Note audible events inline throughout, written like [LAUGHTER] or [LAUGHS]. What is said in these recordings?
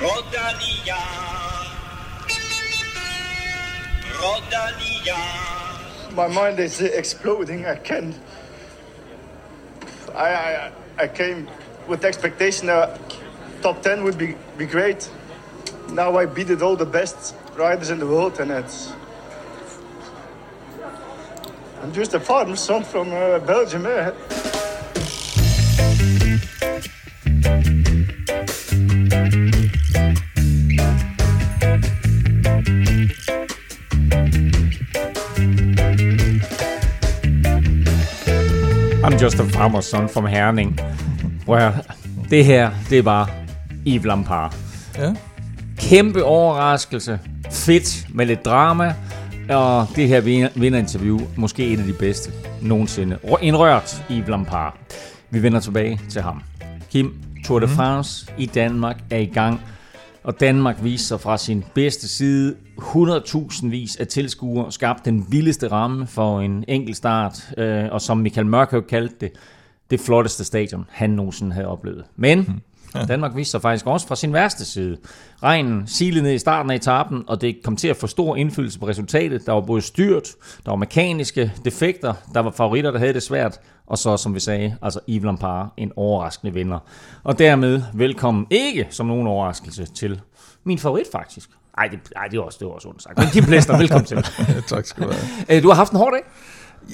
Rodalia. Rodalia. My mind is exploding. I can't. I, I, I came with expectation that top 10 would be, be great. Now I beat it all the best riders in the world, and it's. I'm just a farm son from uh, Belgium. Eh? Just a farmer's son from Herning. Well, det her, det var Yves Lampard. Ja. Kæmpe overraskelse. Fedt med lidt drama. Og det her vinder- vinderinterview, måske en af de bedste nogensinde. En rørt Yves Lampard. Vi vender tilbage til ham. Kim, Tour de France i Danmark er i gang. Og Danmark viser sig fra sin bedste side. 100.000 vis af tilskuere skabte den vildeste ramme for en enkelt start. Øh, og som Michael Mørkøv kaldte det, det flotteste stadion, han nogensinde havde oplevet. Men ja. Danmark viste sig faktisk også fra sin værste side. Regnen silede ned i starten af etappen, og det kom til at få stor indflydelse på resultatet. Der var både styrt, der var mekaniske defekter, der var favoritter, der havde det svært, og så, som vi sagde, altså Yves Lampard, en overraskende vinder. Og dermed velkommen, ikke som nogen overraskelse, til min favorit faktisk. Ej, det, ej, det var også, det var også ondt sagt. Men Kim Plester, velkommen til. [LAUGHS] tak skal du have. Øh, Du har haft en hård dag.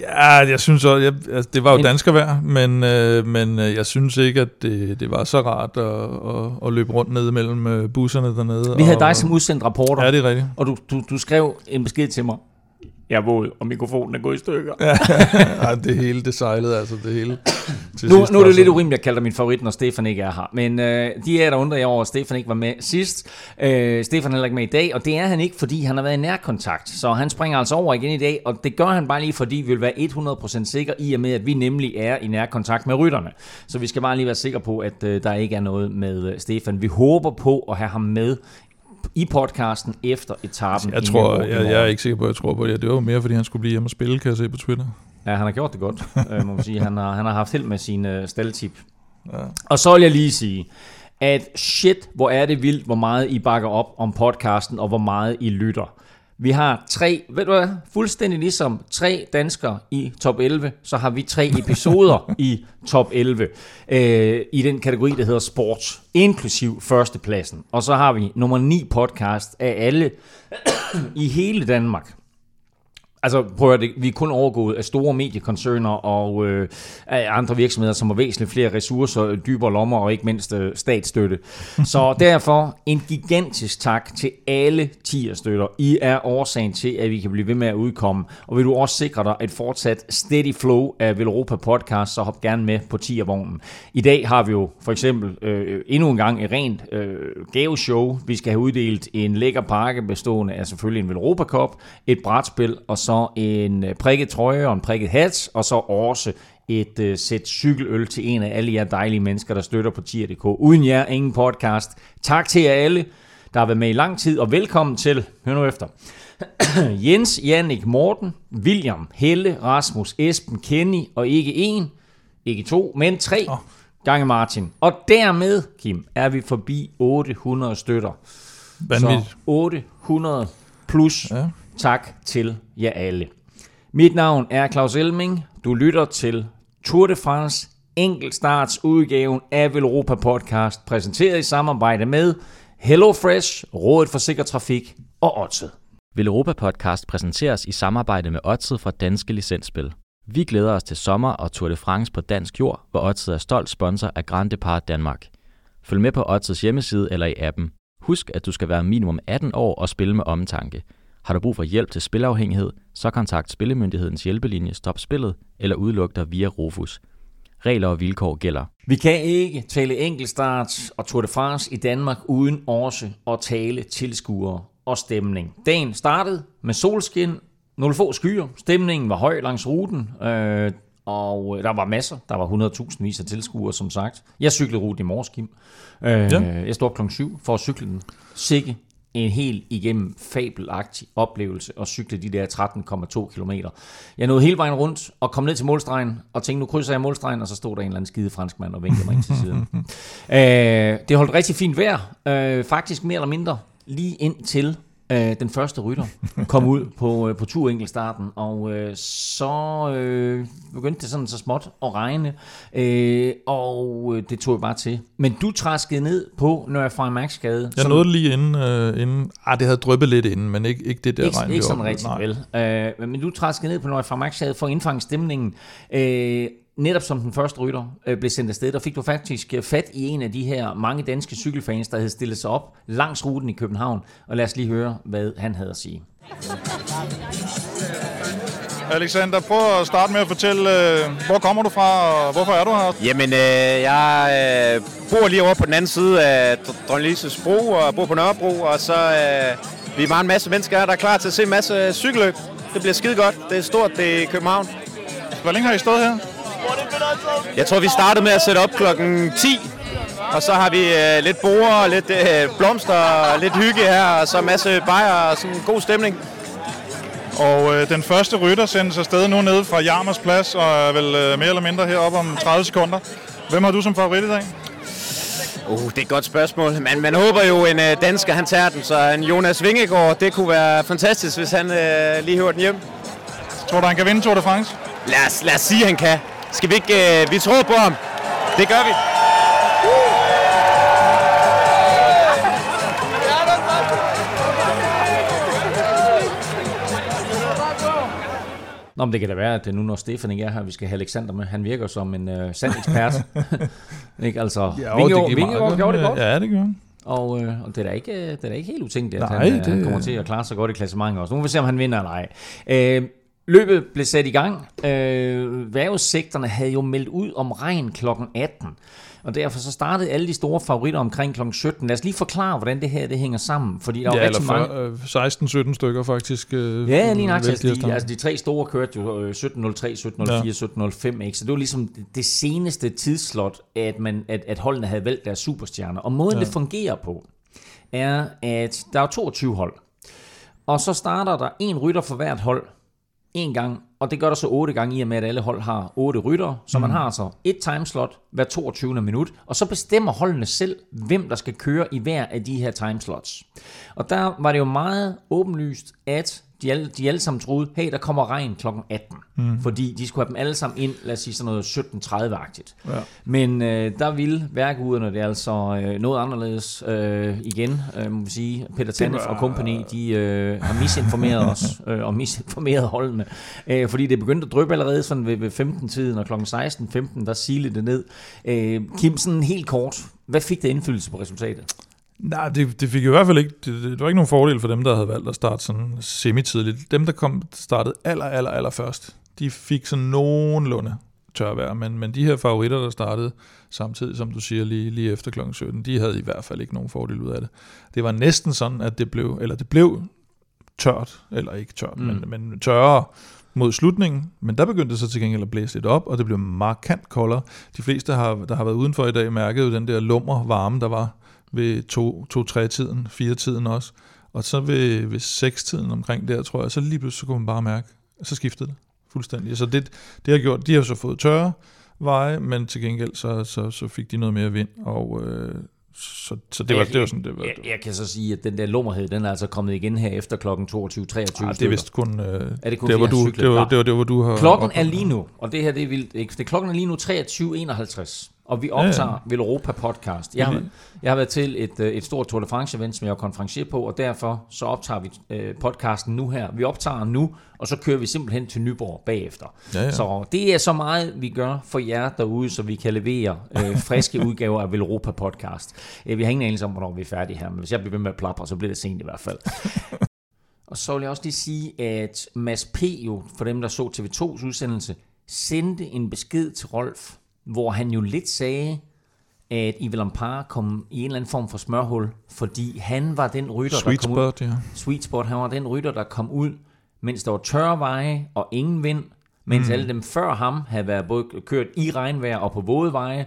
Ja, jeg synes også, jeg, altså, det var jo En- danskervejr, men, øh, men øh, jeg synes ikke, at det, det var så rart at, at, at løbe rundt ned mellem øh, busserne dernede. Vi havde og, dig som udsendt rapporter, Ja, det er rigtigt. og du, du, du skrev en besked til mig. Jeg er våd, og mikrofonen er gået i stykker. Ja, [LAUGHS] det hele, det sejlede altså, det hele. Til Nu, sidst nu er det så- lidt urimeligt at kalde dig min favorit, når Stefan ikke er her. Men øh, de er der undrer jeg over, at Stefan ikke var med sidst. Øh, Stefan er heller ikke med i dag, og det er han ikke, fordi han har været i nærkontakt. Så han springer altså over igen i dag, og det gør han bare lige, fordi vi vil være 100% sikre i og med, at vi nemlig er i nærkontakt med rytterne. Så vi skal bare lige være sikre på, at øh, der ikke er noget med øh, Stefan. Vi håber på at have ham med i podcasten efter etappen. Jeg tror, jeg, jeg er ikke sikker på, at jeg tror på det. Det var mere, fordi han skulle blive hjemme og spille, kan jeg se på Twitter. Ja, han har gjort det godt, [LAUGHS] øh, må man sige. Han har, han har haft held med sin øh, staldtip. Ja. Og så vil jeg lige sige, at shit, hvor er det vildt, hvor meget I bakker op om podcasten, og hvor meget I lytter. Vi har tre, ved du hvad, fuldstændig ligesom tre danskere i top 11, så har vi tre episoder [LAUGHS] i top 11, øh, i den kategori, der hedder sport, inklusiv førstepladsen. Og så har vi nummer 9 podcast af alle [COUGHS] i hele Danmark. Altså, prøv at det, vi er kun overgået af store mediekoncerner og øh, af andre virksomheder, som har væsentligt flere ressourcer, dybere lommer og ikke mindst øh, statsstøtte. [LAUGHS] Så derfor en gigantisk tak til alle tierstøtter. I er årsagen til, at vi kan blive ved med at udkomme. Og vil du også sikre dig et fortsat steady flow af Velropa podcast, så hop gerne med på tiervognen. I dag har vi jo for eksempel øh, endnu en gang et rent øh, gaveshow. Vi skal have uddelt en lækker pakke bestående af selvfølgelig en Velropa Cup, et brætspil og så en øh, prikket trøje og en prikket hat, og så også et øh, sæt cykeløl til en af alle jer dejlige mennesker, der støtter på tier.dk. Uden jer, ingen podcast. Tak til jer alle, der har været med i lang tid, og velkommen til, hør nu efter, [CLEARS THROAT] Jens, Jannik, Morten, William, Helle, Rasmus, Esben, Kenny, og ikke en, ikke to, men tre oh. gange Martin. Og dermed, Kim, er vi forbi 800 støtter. Vanvittigt. Så 800 plus. Ja. Tak til jer alle. Mit navn er Claus Elming. Du lytter til Tour de France enkeltstarts udgaven af Velropa Podcast, præsenteret i samarbejde med HelloFresh, Rådet for Sikker Trafik og Odset. Velropa Podcast præsenteres i samarbejde med Odset fra Danske Licensspil. Vi glæder os til sommer og Tour de France på dansk jord, hvor Odset er stolt sponsor af Grand Depart Danmark. Følg med på Odsets hjemmeside eller i appen. Husk, at du skal være minimum 18 år og spille med omtanke. Har du brug for hjælp til spilafhængighed, så kontakt Spillemyndighedens hjælpelinje Stop Spillet eller udluk dig via Rufus. Regler og vilkår gælder. Vi kan ikke tale enkeltstart og Tour de France i Danmark uden også at tale tilskuere og stemning. Dagen startede med solskin, nogle få skyer. Stemningen var høj langs ruten, øh, og der var masser. Der var 100.000 vis af tilskuere, som sagt. Jeg cyklede ruten i morges, Kim. Øh, Ja. Jeg stod op klokken 7 for at cykle den. Sikke en helt igennem fabelagtig oplevelse at cykle de der 13,2 km. Jeg nåede hele vejen rundt og kom ned til målstregen og tænkte, nu krydser jeg målstregen, og så stod der en eller anden skide franskmand og vinkede mig ind til siden. [LAUGHS] øh, det holdt rigtig fint vejr, øh, faktisk mere eller mindre lige ind til øh, den første rytter kom ud på, øh, på turenkeltstarten, og øh, så øh, begyndte det sådan så småt at regne, øh, og øh, det tog jeg bare til. Men du træskede ned på Nørre Max gade. Jeg nåede lige inden, øh, inden ah, det havde dryppet lidt inden, men ikke, ikke det der ikke, regn. Ikke sådan rigtigt, vel. Øh, men du træskede ned på Nørre Max gade for at indfange stemningen. Øh, netop som den første rytter øh, blev sendt afsted, der fik du faktisk øh, fat i en af de her mange danske cykelfans, der havde stillet sig op langs ruten i København. Og lad os lige høre, hvad han havde at sige. Alexander, prøv at starte med at fortælle, øh, hvor kommer du fra, og hvorfor er du her? Jamen, øh, jeg øh, bor lige over på den anden side af Dronning bro, og bor på Nørrebro, og så øh, vi er bare en masse mennesker her, der er klar til at se en masse cykelløb. Det bliver skide godt. Det er stort, det er i København. Hvor længe har I stået her? Jeg tror, vi startede med at sætte op klokken 10, og så har vi øh, lidt borer, lidt øh, blomster, lidt hygge her, og så masse bajer og sådan en god stemning. Og øh, den første rytter sendes afsted nu nede fra Jarmers Plads, og er vel øh, mere eller mindre heroppe om 30 sekunder. Hvem har du som favorit i dag? Uh, det er et godt spørgsmål. Men man håber jo, en øh, dansker han tager den, så en Jonas Vingegaard, det kunne være fantastisk, hvis han øh, lige hører den hjem. Tror du, han kan vinde Tour de France? Lad os, lad os sige, han kan. Skal vi ikke... Øh, vi tror på ham. Det gør vi. Nå, men det kan da være, at nu når Stefan ikke er her, vi skal have Alexander med. Han virker som en uh, sand ekspert. [LAUGHS] ikke? Altså, Ja, Vingegaard, det Vingegaard gjorde det godt. Ja, det gjorde han. Og, øh, og det, er da ikke, det er da ikke helt utænkeligt, at Nej, han, øh, det- han kommer til at klare sig godt i klassementet også. Nu må vi se, om han vinder eller ej. Øh, løbet blev sat i gang. Øh, Værvesekterne havde jo meldt ud om regn kl. 18. Og derfor så startede alle de store favoritter omkring kl. 17. Lad os lige forklare, hvordan det her det hænger sammen. Fordi der Ja, rigtig eller mange... øh, 16-17 stykker faktisk. Øh, Ja, lige nok. Altså, de, altså de tre store kørte jo øh, 17.03, 17.04, Ja. 17.05, ikke? Så det var ligesom det seneste tidsslot, at, man, at, at holdene havde valgt deres superstjerner. Og måden ja. det fungerer på, er, at der er 22 hold. Og så starter der en rytter for hvert hold en gang, og det gør der så otte gange i og med, at alle hold har otte ryttere. Så man har altså et timeslot hver 22. minut, og så bestemmer holdene selv, hvem der skal køre i hver af de her timeslots. Og der var det jo meget åbenlyst, at de alle, de alle sammen troede, hey, der kommer regn kl. 18. Mm. Fordi de skulle have dem alle sammen ind, lad os sige sådan noget 17.30-agtigt. Ja. Men øh, der ville værkuderne det er altså øh, noget anderledes øh, igen, øh, må vi sige. Peter Tanef og company, de øh, har misinformeret os, [LAUGHS] øh, og misinformeret holdene. Øh, fordi det begyndte at dryppe allerede sådan ved, ved 15-tiden, og kl. 16.15, der silede det ned. Øh, Kim, sådan helt kort, hvad fik det indflydelse på resultatet? Nej, det, det fik i hvert fald ikke, det, det var ikke nogen fordel for dem, der havde valgt at starte sådan semitidligt. Dem, der kom startede aller, aller, aller først, de fik sådan nogenlunde tørvejr, men, men de her favoritter, der startede samtidig, som du siger, lige, lige efter kl. 17, de havde i hvert fald ikke nogen fordel ud af det. Det var næsten sådan, at det blev, eller det blev tørt, eller ikke tørt, mm. men, men tørre mod slutningen, men der begyndte det så til gengæld at blæse lidt op, og det blev markant koldere. De fleste, der har, der har været udenfor i dag, mærkede jo den der lummer varme, der var ved 2-3-tiden, 4-tiden også. Og så ved, ved 6-tiden omkring der, tror jeg, så lige pludselig så kunne man bare mærke, så skiftede det fuldstændig. Så det, det har gjort, de har så fået tørre veje, men til gengæld så, så, så fik de noget mere vind, og øh, så, så det var, det var sådan, det var. Jeg, jeg kan så sige, at den der lummerhed, den er altså kommet igen her efter klokken 22.23 Ah, det er vist kun, øh, Er det kun der, hvor du, han cyklede? det var, det var der, hvor du har... Klokken er lige nu, og det her det er vildt, ikke? Det, klokken er lige nu 23.51, og vi optager Ja, ja. Podcast. Jeg har, Mhm. jeg har været til et, øh, et stort Tour de France event, som jeg er konferencier på, og derfor så optager vi øh, podcasten nu her. Vi optager nu, og så kører vi simpelthen til Nyborg bagefter. Ja, ja. Så det er så meget, vi gør for jer derude, så vi kan levere øh, friske [LAUGHS] udgaver af Europa podcast. Øh, vi har ingen anelse om, hvornår vi er færdige her, men hvis jeg bliver ved med at plapre, så bliver det sent i hvert fald. [LAUGHS] Og så vil jeg også lige sige, at Mads P. jo, for dem der så TV2's udsendelse, sendte en besked til Rolf, hvor han jo lidt sagde, at Yves Lampard kom i en eller anden form for smørhul, fordi han var den rytter, Sweet der kom ud. spot, ja. Sweet spot, han var den rytter, der kom ud, mens der var tørre veje og ingen vind, mens mm. alle dem før ham havde været både kørt i regnvejr og på våde veje,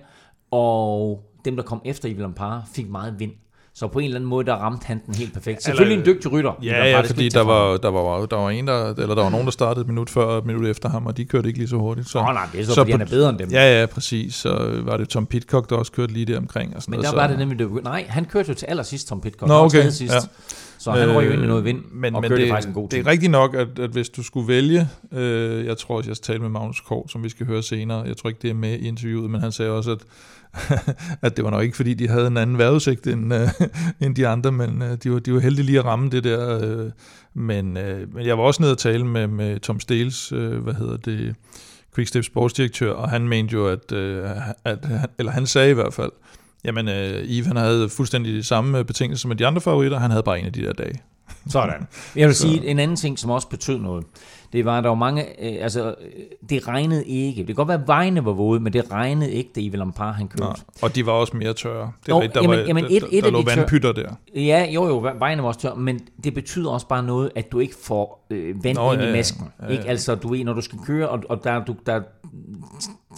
og dem, der kom efter Yves Lampard, fik meget vind. Så på en eller anden måde, der ramte han den helt perfekt. Selvfølgelig en dygtig rytter. Ja, ja, det fordi der var, der, var, der var en, der, eller der var nogen, der startede et minut før og et minut efter ham, og de kørte ikke lige så hurtigt. Så, Nå, nej, det er så, fordi han er bedre end dem. Ja, ja, præcis. Så var det Tom Pitcock, der også kørte lige der omkring. Og sådan Men noget, der så, var det nemlig, det nej, han kørte jo til allersidst, Tom Pitcock. Nå, okay, sidst. ja. Så han røg jo ind i noget vind, men, og men kørte det, faktisk en god Det tid. er rigtigt nok, at, at hvis du skulle vælge, øh, jeg tror også, jeg talte med Magnus Kort, som vi skal høre senere, jeg tror ikke, det er med i interviewet, men han sagde også, at, [LAUGHS] at det var nok ikke, fordi de havde en anden vejrudsigt end, øh, [LAUGHS] end de andre, men øh, de, var, de var heldige lige at ramme det der. Øh, men, øh, men jeg var også nede og tale med, med Tom Stales, øh, hvad hedder det, Quickstep sportsdirektør, og han mente jo, at, øh, at eller han sagde i hvert fald, jamen øh, han havde fuldstændig de samme betingelser som de andre favoritter, han havde bare en af de der dage. Sådan. Jeg vil [LAUGHS] sige, en anden ting, som også betød noget, det var, der var mange, øh, altså, øh, det regnede ikke. Det kan godt være, at vejene var våde, men det regnede ikke, det i Lampard, han kørte. Nej. Og de var også mere tørre. Det Jo, var, rigtigt, der, jamen- var, jamen, et- der, et der af lå de tør- vandpytter der. Ja, jo jo, vejene var også tør, men det betyder også bare noget, at du ikke får øh, vand Nå, ind ja, i masken. Ja, Ja. Ikke? Altså, du ved, når du skal køre, og, og der, er du, der er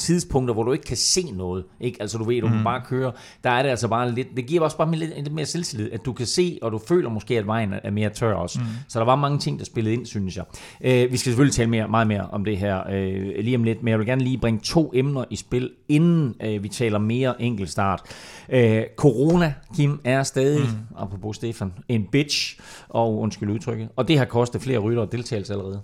tidspunkter, hvor du ikke kan se noget. Ikke? Altså, du ved, du mm. bare kører. Der er det altså bare lidt, det giver også bare lidt, lidt mere selvtillid, at du kan se, og du føler måske, at vejen er mere tør også. Mm. Så der var mange ting, der spillede ind, synes jeg. Øh, vi skal selvfølgelig tale mere, meget mere om det her øh, lige om lidt, men jeg vil gerne lige bringe to emner i spil, inden øh, vi taler mere enkeltstart. Øh, corona, Kim, er stadig, mm. apropos Stefan, en bitch, og undskyld udtrykket, og det har kostet flere ryttere deltagelse allerede.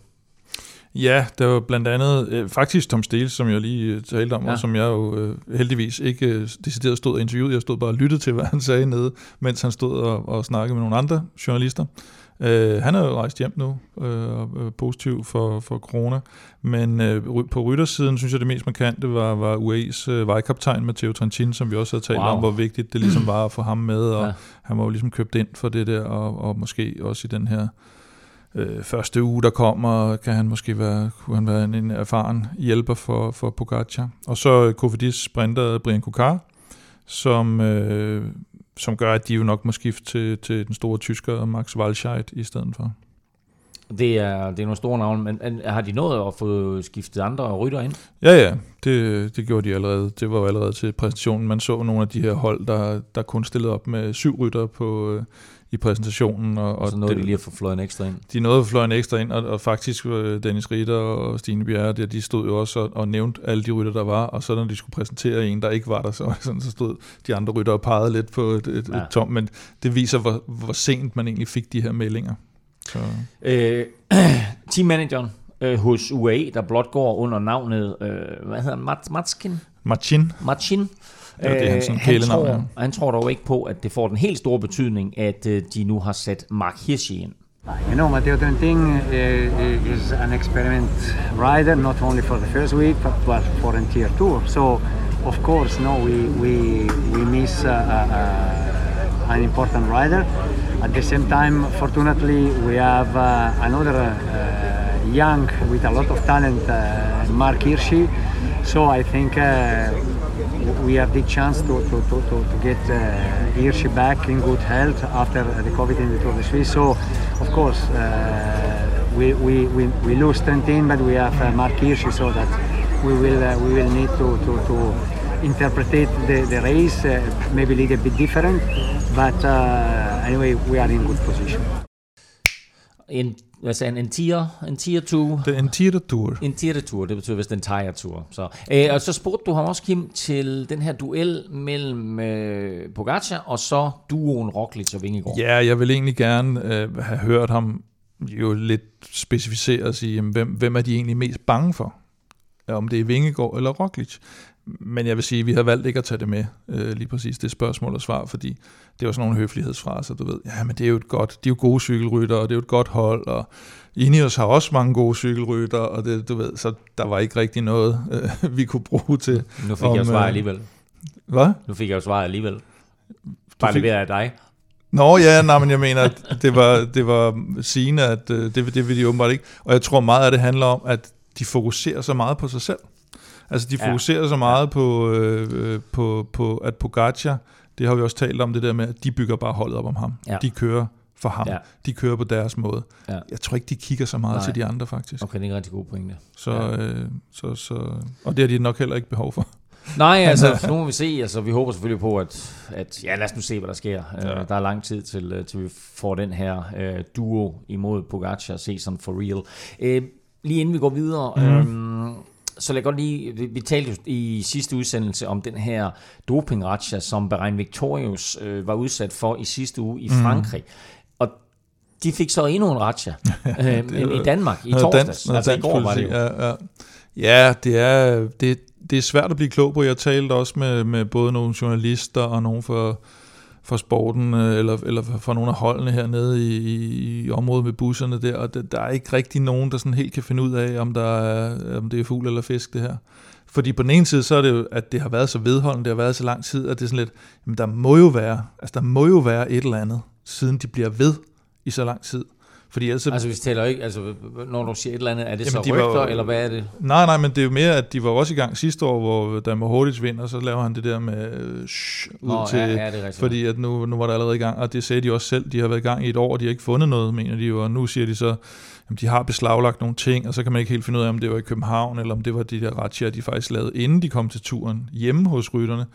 Ja, der var blandt andet, øh, faktisk Tom Steele, som jeg lige øh, talte om, ja. Og som jeg jo øh, heldigvis ikke øh, decideret stod og interviewet. Jeg stod bare og lyttede til, hvad han sagde nede, mens han stod og, og snakkede med nogle andre journalister. Øh, han er jo rejst hjem nu, øh, og øh, positiv for, for corona. Men øh, på ryttersiden, synes jeg, det mest markante var, var UAE's øh, vejkaptajn Matteo Trentin, som vi også havde talt wow. Om, hvor vigtigt det ligesom var at få ham med, og. Ja. han var jo ligesom købt ind for det der, og, og måske også i den her øh, første uge, der kommer, kan han måske være, kunne han være en, en erfaren hjælper for, for Pogacar. Og så øh, Kofidis sprinter Brian Kokar, som, øh, som gør, at de jo nok må skifte til, til den store tysker Max Walscheid i stedet for. Det er, det er nogle store navne, men har de nået at få skiftet andre rytter ind? Ja, ja, det, det gjorde de allerede. Det var jo allerede til præsentationen. Man så nogle af de her hold, der, der kun stillede op med syv rytter på, øh, i præsentationen. Og, Og så nåede det, de lige at få fløjet en ekstra ind. de nåede at fløje en ekstra ind, og, og faktisk øh, Dennis Ritter og Stine Bjerre, der, de stod jo også og, og nævnte alle de rytter, der var, og så når de skulle præsentere en, der ikke var der, så, [LAUGHS] sådan, så stod de andre rytter og pegede lidt på et, et, ja. Et tom, men det viser, hvor, hvor sent man egentlig fik de her meldinger. Så, Øh, [CLEARS THROAT] teammanageren øh, hos UAE, der blot går under navnet, øh, hvad hedder han, Mat, Matskin? Martin, Machin. Det var det, hans sådan han, kælenavn tror, er. han tror dog ikke på, at det får den helt store betydning, at øh, de nu har sat Mark Hirschi ind. You know, Matteo Trentin uh, is an experiment rider, not only for the first week, but, but for entire tour. So, of course, no, we we we miss uh, uh, uh, an important rider. At the same time, fortunately, we have uh, another uh, young with a lot of talent, uh, Mark Hirschi. So I think. Uh, we have the chance to, to, to, to, get uh, back in good health after the COVID in the Tour de Suisse. So, of course, uh, we, we, we, we lose Trentin, but we have uh, Mark Hirschi, so that we will uh, we will need to, to, to interpret the, the race uh, maybe a little bit different. But uh, anyway, we are in good position. En, hvad sagde han, en tier, en tier 2, det er en tier tour. en tier tour, det betyder vist en tire tour. Så, øh, og så spurgte du ham også, Kim, til den her duel mellem øh, Pogacar og så duoen Roglic og Vingegaard. Ja, jeg vil egentlig gerne øh, have hørt ham jo lidt specificere og sige, jamen, hvem, hvem er de egentlig mest bange for? Om det er Vingegaard eller Roglic. Men jeg vil sige, at vi har valgt ikke at tage det med, øh, lige præcis det spørgsmål og svar, fordi det jo sådan nogle høflighedsfraser, du ved. Ja, men det er jo et godt, de er jo gode cykelrytter, og det er jo et godt hold, og Ineos har også mange gode cykelrytter, og det, du ved, så der var ikke rigtig noget, øh, vi kunne bruge til. Nu fik om, jeg jo svar øh, alligevel. Hvad? Nu fik jeg jo svaret alligevel. Bare fik- leveret af dig. Nå ja, nej, men jeg mener, at det var, det var sigende, at øh, det, det vil de åbenbart ikke. Og jeg tror meget af det handler om, at de fokuserer så meget på sig selv. Altså de Ja. fokuserer så meget på, øh, øh, på, på, at Pogacar, det har vi også talt om, det der med, at de bygger bare holdet op om ham. Ja. De kører for ham. Ja. De kører på deres måde. Ja. Jeg tror ikke, de kigger så meget Nej. til de andre, faktisk. Okay, det er en rigtig god pointe. Så, Ja. øh, så, så, og det har de nok heller ikke behov for. Nej, [LAUGHS] altså, nu må vi se. Altså, vi håber selvfølgelig på, at, at ja, lad os nu se, hvad der sker. Ja. Uh, der er lang tid til, uh, til vi får den her uh, duo imod Pogacar se sådan for real. Uh, lige inden vi går videre, mm. um, så lad godt lige, vi, vi talte i sidste udsendelse om den her doping som Bahrain Victorious uh, var udsat for i sidste uge i Frankrig. Mm. Og de fik så endnu en ratcha uh, [LAUGHS] i Danmark i torsdags. Dans, altså i går var det jo. Ja, ja. ja det, er, det, det er svært at blive klog på. Jeg talte også med, med både nogle journalister og nogle for, for sporten, øh, eller, eller for nogle af holdene hernede i, i, i området med busserne der, og der, der er ikke rigtig nogen, der sådan helt kan finde ud af, om, der er, om det er fugl eller fisk, det her. Fordi på den ene side, så er det jo, at det har været så vedholdende, det har været så lang tid, at det er sådan lidt, jamen der må jo være, altså der må jo være et eller andet, siden de bliver ved i så lang tid. Fordi ellers... Altså, vi taler ikke, altså, når du siger et eller andet, er det Jamen, så de rygter, var, eller hvad er det? Nej, nej, men det er jo mere, at de var også i gang sidste år, hvor Dan hurtigt vinder, så laver han det der med øh, shh, ud Nå, til... Ja, ja, det er fordi at nu, nu var der allerede i gang, og det sagde de også selv, de har været i gang i et år, og de har ikke fundet noget, mener de jo, og nu siger de så, at de har beslaglagt nogle ting, og så kan man ikke helt finde ud af, om det var i København, eller om det var de der retsjer, de faktisk lavede, inden de kom til turen, hjemme hos rytterne.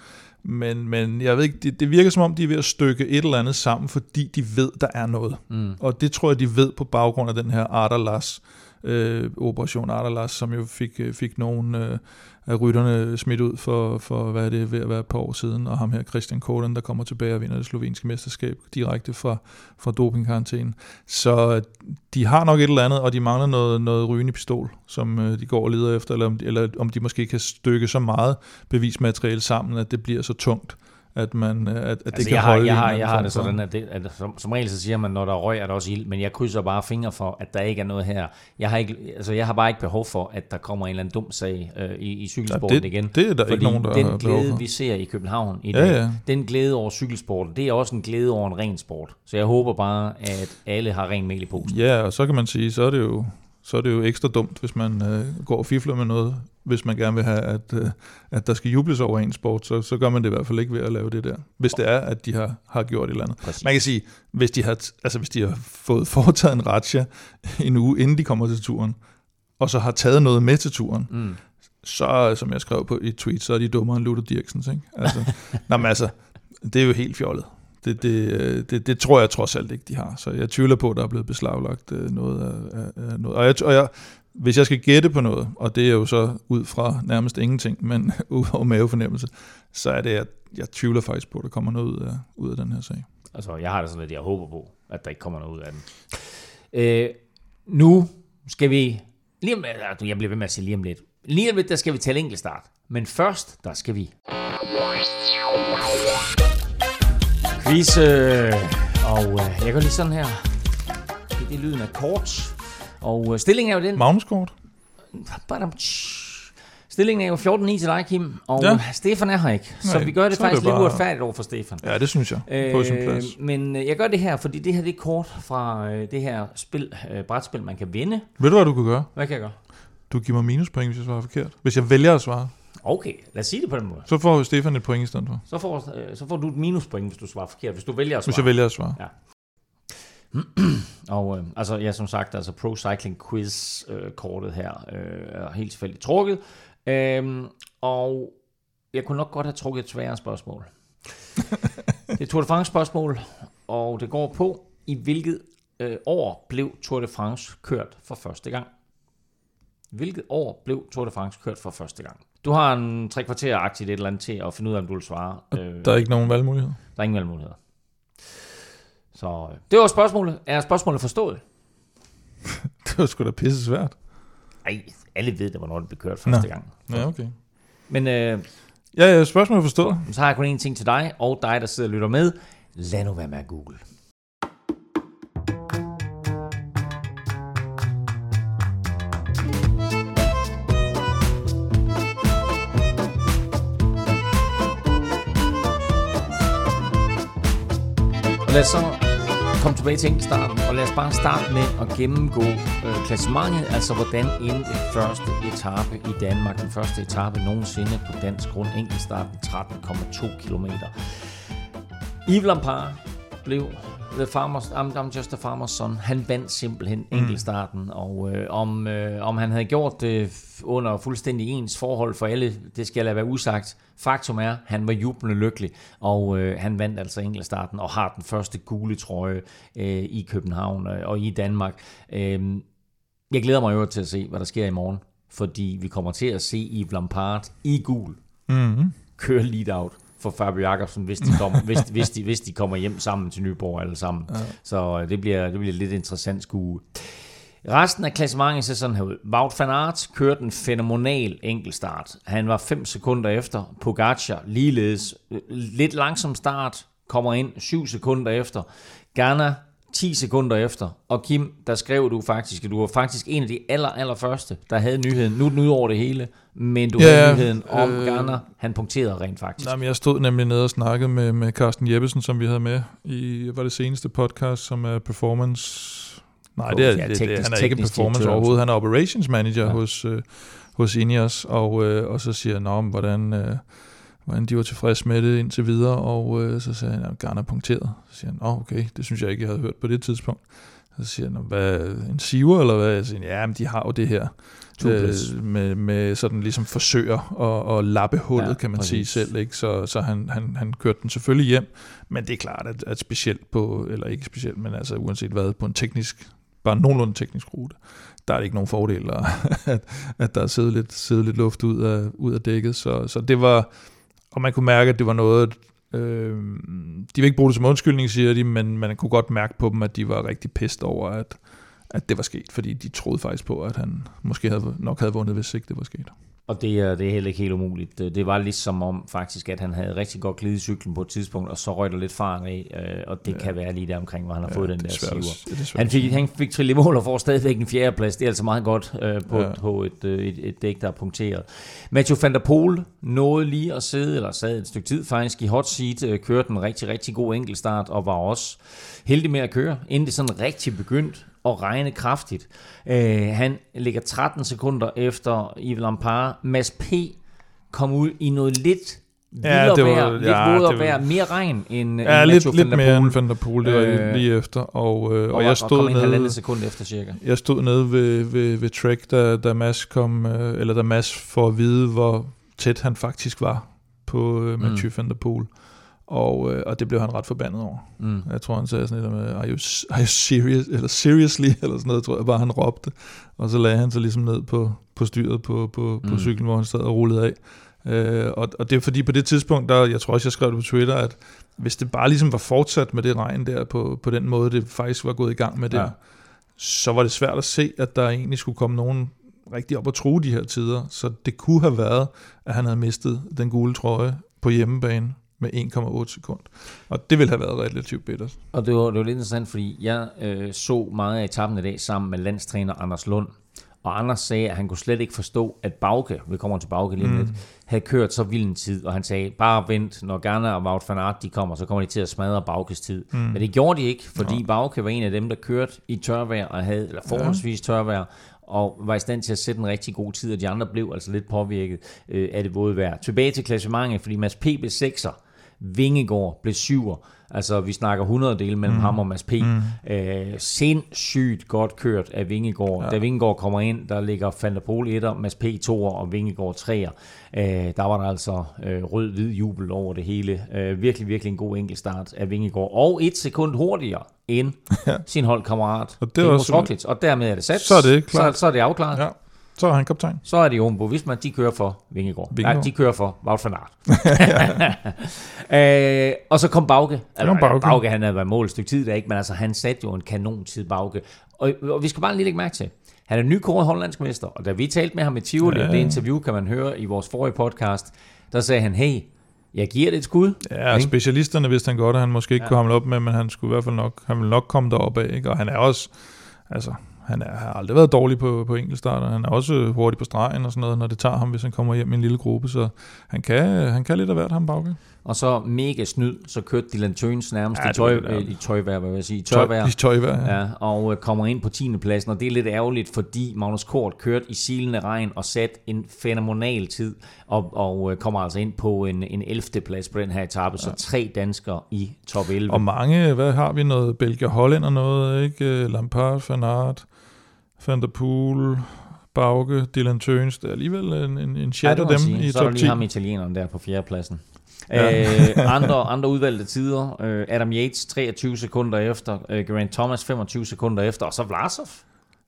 Men, men jeg ved ikke, det, det virker som om, de er ved at stykke et eller andet sammen, fordi de ved, der er noget. Mm. Og det tror jeg, de ved på baggrund af den her Ardalas, øh, Operation Ardalas, som jo fik, øh, fik nogle øh, af rytterne smidt ud for, for, hvad er det, ved at være et par år siden, og ham her, Christian Kolen, der kommer tilbage og vinder det slovenske mesterskab direkte fra, fra dopingkarantænen. Så øh, de har nok et eller andet, og de mangler noget, noget rygende pistol, som øh, de går og leder efter, eller om, eller om de måske kan stykke så meget bevismateriale sammen, at det bliver så tungt, at, man, at, at altså, det kan jeg holde har, jeg har, jeg har det sådan, at, det, at som, som regel så siger man, når der er røg, er der også ild, men jeg krydser bare fingre for, at der ikke er noget her. Jeg har, ikke, altså, jeg har bare ikke behov for, at der kommer en eller anden dum sag øh, i, i cykelsporten ja, det, igen. Det er der ikke nogen, der den glæde, vi ser i København i dag, ja, ja. den glæde over cykelsporten, det er også en glæde over en ren sport. Så jeg håber bare, at alle har ren mel i posen. Ja, og så kan man sige, så er det jo så er det jo ekstra dumt, hvis man øh, går og fifler med noget, hvis man gerne vil have, at, øh, at der skal jubles over en sport, så, så gør man det i hvert fald ikke ved at lave det der. Hvis det er, at de har, har gjort et eller andet. Præcis. Man kan sige, hvis de, har, altså hvis de har fået [LAUGHS] foretaget en ratcha en uge, inden de kommer til turen, og så har taget noget med til turen, mm. så, som jeg skrev på i tweet, så er de dummere end Luther Dirksens. Ikke? Altså, [LAUGHS] nå, men altså, det er jo helt fjollet. Det, det, øh, det, det tror jeg trods alt ikke, de har. Så jeg tvivler på, at der er blevet beslaglagt øh, noget af, af noget. Og, jeg, og jeg, hvis jeg skal gætte på noget, og det er jo så ud fra nærmest ingenting, men [LAUGHS] ud over mavefornemmelse, så er det, at jeg tvivler faktisk på, at der kommer noget ud af, ud af den her sag. Altså, jeg har det sådan, lidt, jeg håber på, at der ikke kommer noget ud af den. Øh, nu skal vi, lige om, altså, jeg bliver ved med at sige lige om lidt, lige om lidt, der skal vi tale enkeltstart. Men først, der skal vi quiz, øh, og øh, jeg går lige sådan her. Det er lyden af kort. Og øh, stillingen er jo den... Magnuskort. Stillingen er jo 14-9 til dig, Kim, og ja. Stefan er her ikke. Så Nej, vi gør det faktisk det bare... lidt uretfærdigt over for Stefan. Ja, det synes jeg. På sin plads. Men øh, jeg gør det her, fordi det her det er kort fra øh, det her spil, øh, brætspil, man kan vinde. Ved du, hvad du kan gøre? Hvad kan jeg gøre? Du giver mig minuspoint, hvis jeg svarer forkert. Hvis jeg vælger at svare. Okay, lad os sige det på den måde. Så får Stefan et point i stedet for. Så får, øh, så får du et minuspoint, hvis du svarer forkert, hvis du vælger at svare. Hvis jeg vælger at svare. Ja. [CLEARS THROAT] og øh, altså, ja, som sagt, altså Pro Cycling Quiz øh, her øh, er helt tilfældigt trukket. Øh, og jeg kunne nok godt have trukket et sværere spørgsmål. [LAUGHS] det er Tour de France spørgsmål, og det går på, i hvilket øh, år blev Tour de France kørt for første gang? Hvilket år blev Tour de France kørt for første gang? Du har en tre kvarter aktivt et eller andet til at finde ud af, om du vil svare. Øh, der er ikke nogen valgmuligheder? Der er ingen valgmuligheder. Så øh, det var spørgsmålet. Er spørgsmålet forstået? [LAUGHS] det var sgu da pisse svært. Nej, alle ved det, hvornår det blev kørt første Nå. gang. Ja, okay. Men øh, ja, ja, spørgsmålet forstået. Så har jeg kun én ting til dig, og dig, der sidder og lytter med. Lad nu være med at google. Lad os så komme tilbage til enkeltstarten, og lad os bare starte med at gennemgå øh, klassementet, altså hvordan endte første etape i Danmark, den første etape nogensinde på dansk grund, enkeltstarten 13,2 km. Yves Lampard blev the farmers, I'm, I'm just a farmer's son. Han vandt simpelthen enkeltstarten, og øh, om, øh, om han havde gjort det under fuldstændig ens forhold for alle, det skal jeg lade være usagt. Faktum er, han var jublende lykkelig, og øh, han vandt altså enkeltstarten og har den første gule trøje øh, i København øh, og i Danmark. Øh, jeg glæder mig jo til at se, hvad der sker i morgen, fordi vi kommer til at se Yves Lampard i gul Mm-hmm. køre lead out for Fabio Jacobsen, hvis de kommer, [LAUGHS] hvis, hvis, de, hvis de kommer hjem sammen til Nyborg alle sammen. Ja. Så øh, det bliver, det bliver lidt interessant skue. Resten af klassementet ser sådan her ud. Wout van Aert kørte en fænomenal enkeltstart. Han var 5 sekunder efter. Pogacar ligeledes. øh, Lidt langsom start. Kommer ind 7 sekunder efter. Ghana 10 sekunder efter. Og Kim, der skrev du faktisk, at du var faktisk en af de aller, aller første, der havde nyheden. Nu er den ud over det hele, men du Ja, havde nyheden om øh, Ghana. Han punkterede rent faktisk. Nej, men jeg stod nemlig nede og snakkede med, med Carsten Jeppesen, som vi havde med i var det seneste podcast, som er performance... Nej, det er, Ja, det, det, teknisk- han er ikke teknisk performance direktør. overhovedet. Han er operations manager Ja. hos, øh, hos Ineos, og, øh, og så siger han, "Nå, men hvordan, øh, hvordan de var tilfredse med det indtil videre, og øh, så siger han, at Garner er punkteret. Så siger han, Åh, okay, det synes jeg ikke, jeg havde hørt på det tidspunkt. Så siger han, hvad, en siver, eller hvad? Jeg siger, ja, men de har jo det her, øh, med, med sådan ligesom forsøger at, at lappe hullet, Ja, kan man sige præcis. selv. Ikke? Så, så han, han, han kørte den selvfølgelig hjem, men det er klart, at, at specielt på, eller ikke specielt, men altså uanset hvad, på en teknisk, bare nogenlunde teknisk rute, der er det ikke nogen fordel, at, [LAUGHS] at, at der er siddet lidt, siddet lidt luft ud af, ud af dækket. Så, så det var, og man kunne mærke, at det var noget, øh, de vil ikke bruge det som undskyldning, siger de, men man kunne godt mærke på dem, at de var rigtig pissed over, at, at det var sket, fordi de troede faktisk på, at han måske havde, nok havde vundet, hvis ikke det var sket. Og det er, det er heller ikke helt umuligt. Det var ligesom om faktisk, at han havde rigtig godt glidet cyklen på et tidspunkt, og så røg der lidt fart af, øh, og det ja. kan være lige der omkring, hvor han har Ja, fået den er der siver. er Han fik, han fik trillet mål og får stadigvæk en fjerdeplads. Det er altså meget godt øh, på, ja. På et, øh, et, et dæk, der er punkteret. Matthew van der Poel nåede lige at sidde, eller sad et stykke tid faktisk i hot seat, øh, kørte en rigtig, rigtig god enkeltstart, og var også heldig med at køre, inden det sådan rigtig begyndte at regne kraftigt. Øh, han ligger 13 sekunder efter Yves Lampard. Mads P. kom ud i noget lidt Ja, vildere det var- vejr, lidt ja, vådere det var- vejr, mere regn end, Ja, end lidt, lidt mere end Van der Poel, det var Øh, øh, lige efter, og, øh, og, og, jeg og stod kom ind halvandet nede, sekund efter cirka. jeg stod nede ved, ved, ved Trek, da, da Mads kom, øh, eller da Mads får at vide, hvor tæt han faktisk var på øh, Mathieu mm. van der Poel. Og, øh, og det blev han ret forbandet over. Mm. Jeg tror, han sagde sådan lidt med, are you, are you serious, eller seriously, [LAUGHS] eller sådan noget, tror jeg bare, han råbte. Og så lagde han sig ligesom ned på, på styret på, på, på Mm. cyklen, hvor han sad og rullede af. Øh, og, og det er fordi på det tidspunkt, der, jeg tror også, jeg skrev det på Twitter, at hvis det bare ligesom var fortsat med det regn der, på, på den måde, det faktisk var gået i gang med der, Ja. ja. så var det svært at se, at der egentlig skulle komme nogen rigtig op og true de her tider. Så det kunne have været, at han havde mistet den gule trøje på hjemmebane med 1,8 sekund. Og det ville have været relativt bittert. Og det var, det var lidt interessant, fordi jeg øh, så meget af etappen i dag sammen med landstræner Anders Lund. Og Anders sagde, at han kunne slet ikke forstå, at Bauke, vi kommer til Bauke lige om lidt, havde kørt så vild en tid. Og han sagde, bare vent, når Garner og Wout van Aert de kommer, så kommer de til at smadre Baukes tid. Mm. Men det gjorde de ikke, fordi ja. Bauke var en af dem, der kørte i tørvejr og havde, eller forholdsvis tørvejr, og var i stand til at sætte en rigtig god tid, og de andre blev altså lidt påvirket øh, af det våde vejr. Tilbage til klassementet, fordi Mads P. blev 6'er, Vingegaard blev 7'er. Altså, vi snakker 100 dele mellem mm. ham og Mads P. Mm. Øh, sindssygt godt kørt af Vingegaard. Ja. Da Vingegaard kommer ind, der ligger Van der Pol 1'er, Mads P. 2'er og Vingegaard 3'er. Øh, der var der altså øh, rød-hvid jubel over det hele. Øh, virkelig, virkelig en god enkeltstart af Vingegaard. Og et sekund hurtigere end [LAUGHS] sin holdkammerat. Og det er også- Roglic. Og dermed er det sat. Så er det klart. Så, så er det afklaret. Ja, så er han kaptajn. Så er det Jumbo Visma, de kører for Vingegaard. Vingegaard. Nej, de kører for Wout van Aert. øh, og så kom Bauke. kom Bauke. Bauke, han havde været mål et stykke tid der, ikke? men altså, han satte jo en kanontid, Bauke. Og, og vi skal bare lige lægge mærke til, han er nykåret hollandsk mester, og da vi talte med ham i Tivoli, ja. Det interview kan man høre i vores forrige podcast, der sagde han, hey, jeg giver det et skud. Ja, Ikke? specialisterne vidste han godt, at han måske ikke ja. kunne hamle op med, men han skulle i hvert fald nok, han ville nok komme derop af, ikke? Og han er også, altså, han er, har aldrig været dårlig på, på enkeltstarter. Han er også hurtig på stregen og sådan noget, når det tager ham, hvis han kommer hjem i en lille gruppe. Så han kan, han kan lidt af hvert, ham Bauke. og så mega snyd, så kørte Dylan Tøns nærmest Ja, i, tøj, det i tøjvejr, hvad vil jeg sige, Tøj- tørvejr. i tøjvejr, ja. ja. og øh, kommer ind på 10. pladsen, og det er lidt ærgerligt, fordi Magnus Kort kørte i silende regn og satte en fænomenal tid, og, og øh, kommer altså ind på en, en 11. plads på den her etape, ja. så tre danskere i top 11. Og mange, hvad har vi noget? Belgier, Holland og noget, ikke? Lampard, Van Aert, Van der Poel, Bauke, Dylan Tøns. Det er alligevel en, en, en chat det af dem sige. i så er der top 10. lige ham italieneren der på fjerdepladsen. Ja. Ja. Øh, andre, andre udvalgte tider. Øh, Adam Yates 23 sekunder efter. Øh, Geraint Thomas 25 sekunder efter. Og så Vlasov.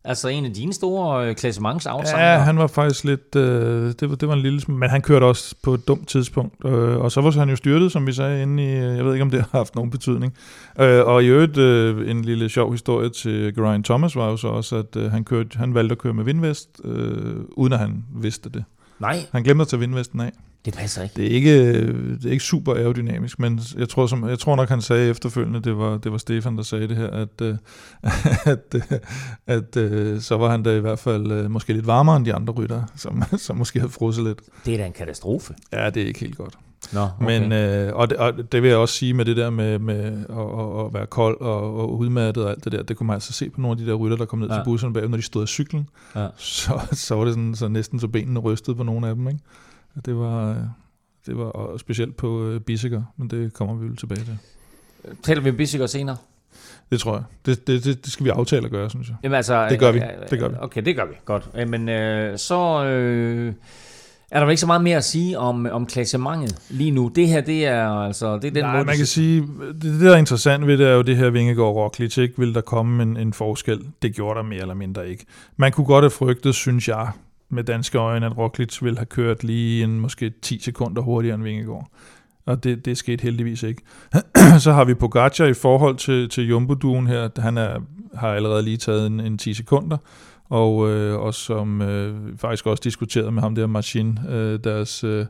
Altså en af dine store øh, klassementsafsejere. Ja, han var faktisk lidt... Øh, det, var, det var en lille... Men han kørte også på et dumt tidspunkt. Øh, og så var han jo styrtet, som vi sagde, inde i... øh, Jeg ved ikke, om det har haft nogen betydning. Øh, og i øvrigt, øh, en lille sjov historie til Geraint Thomas var jo så også, at øh, han, kørte, han valgte at køre med vindvest, øh, uden at han vidste det. Nej, Han glemte at tage vindvesten af. Det passer ikke. Det er ikke, det er ikke super aerodynamisk, men jeg tror, som, jeg tror nok, han sagde efterfølgende, det var, det var Stefan, der sagde det her, at, øh, [LAUGHS] at, øh, at øh, så var han da i hvert fald øh, måske lidt varmere end de andre rytter, som, [LAUGHS] som måske havde frosset lidt. Det er da en katastrofe. Ja, det er ikke helt godt. Nå, Okay. Men, øh, og, det, og det vil jeg også sige med det der med, med at, at, være kold og, og udmattet og alt det der, det kunne man altså se på nogle af de der rytter, der kom ned ja. Ja. til busserne bag, når de stod af cyklen, Ja. [LAUGHS] så, så var det sådan, så næsten så benene rystede på nogle af dem. Ikke? Det var, øh, det var specielt på øh, Bissiger, men det kommer vi vel tilbage til. Taler vi om Bissiger senere? Det tror jeg. Det, det, det, det skal vi aftale at gøre, synes jeg. Jamen altså... Det gør vi. øh, Det gør vi. Okay, det gør vi. Godt. Øh, Men øh, så... Øh, er der vel ikke så meget mere at sige om, om klassementet lige nu? Det her, det er altså... Det er den Nej, måde, man kan sige, det, det der er interessant ved det, er jo det her Vingegaard Roglic, ikke? Vil der komme en, en forskel? Det gjorde der mere eller mindre ikke. Man kunne godt have frygtet, synes jeg, med danske øjne, at Roglic ville have kørt lige en måske 10 sekunder hurtigere end Vingegaard. Og det, det skete heldigvis ikke. [CLEARS THROAT] Så har vi Pogacar i forhold til, til Jumbo-duen her. Han er, har allerede lige taget en, en 10 sekunder. Og, øh, og som øh, faktisk også diskuteret med ham der, Machine, øh, deres... Øh,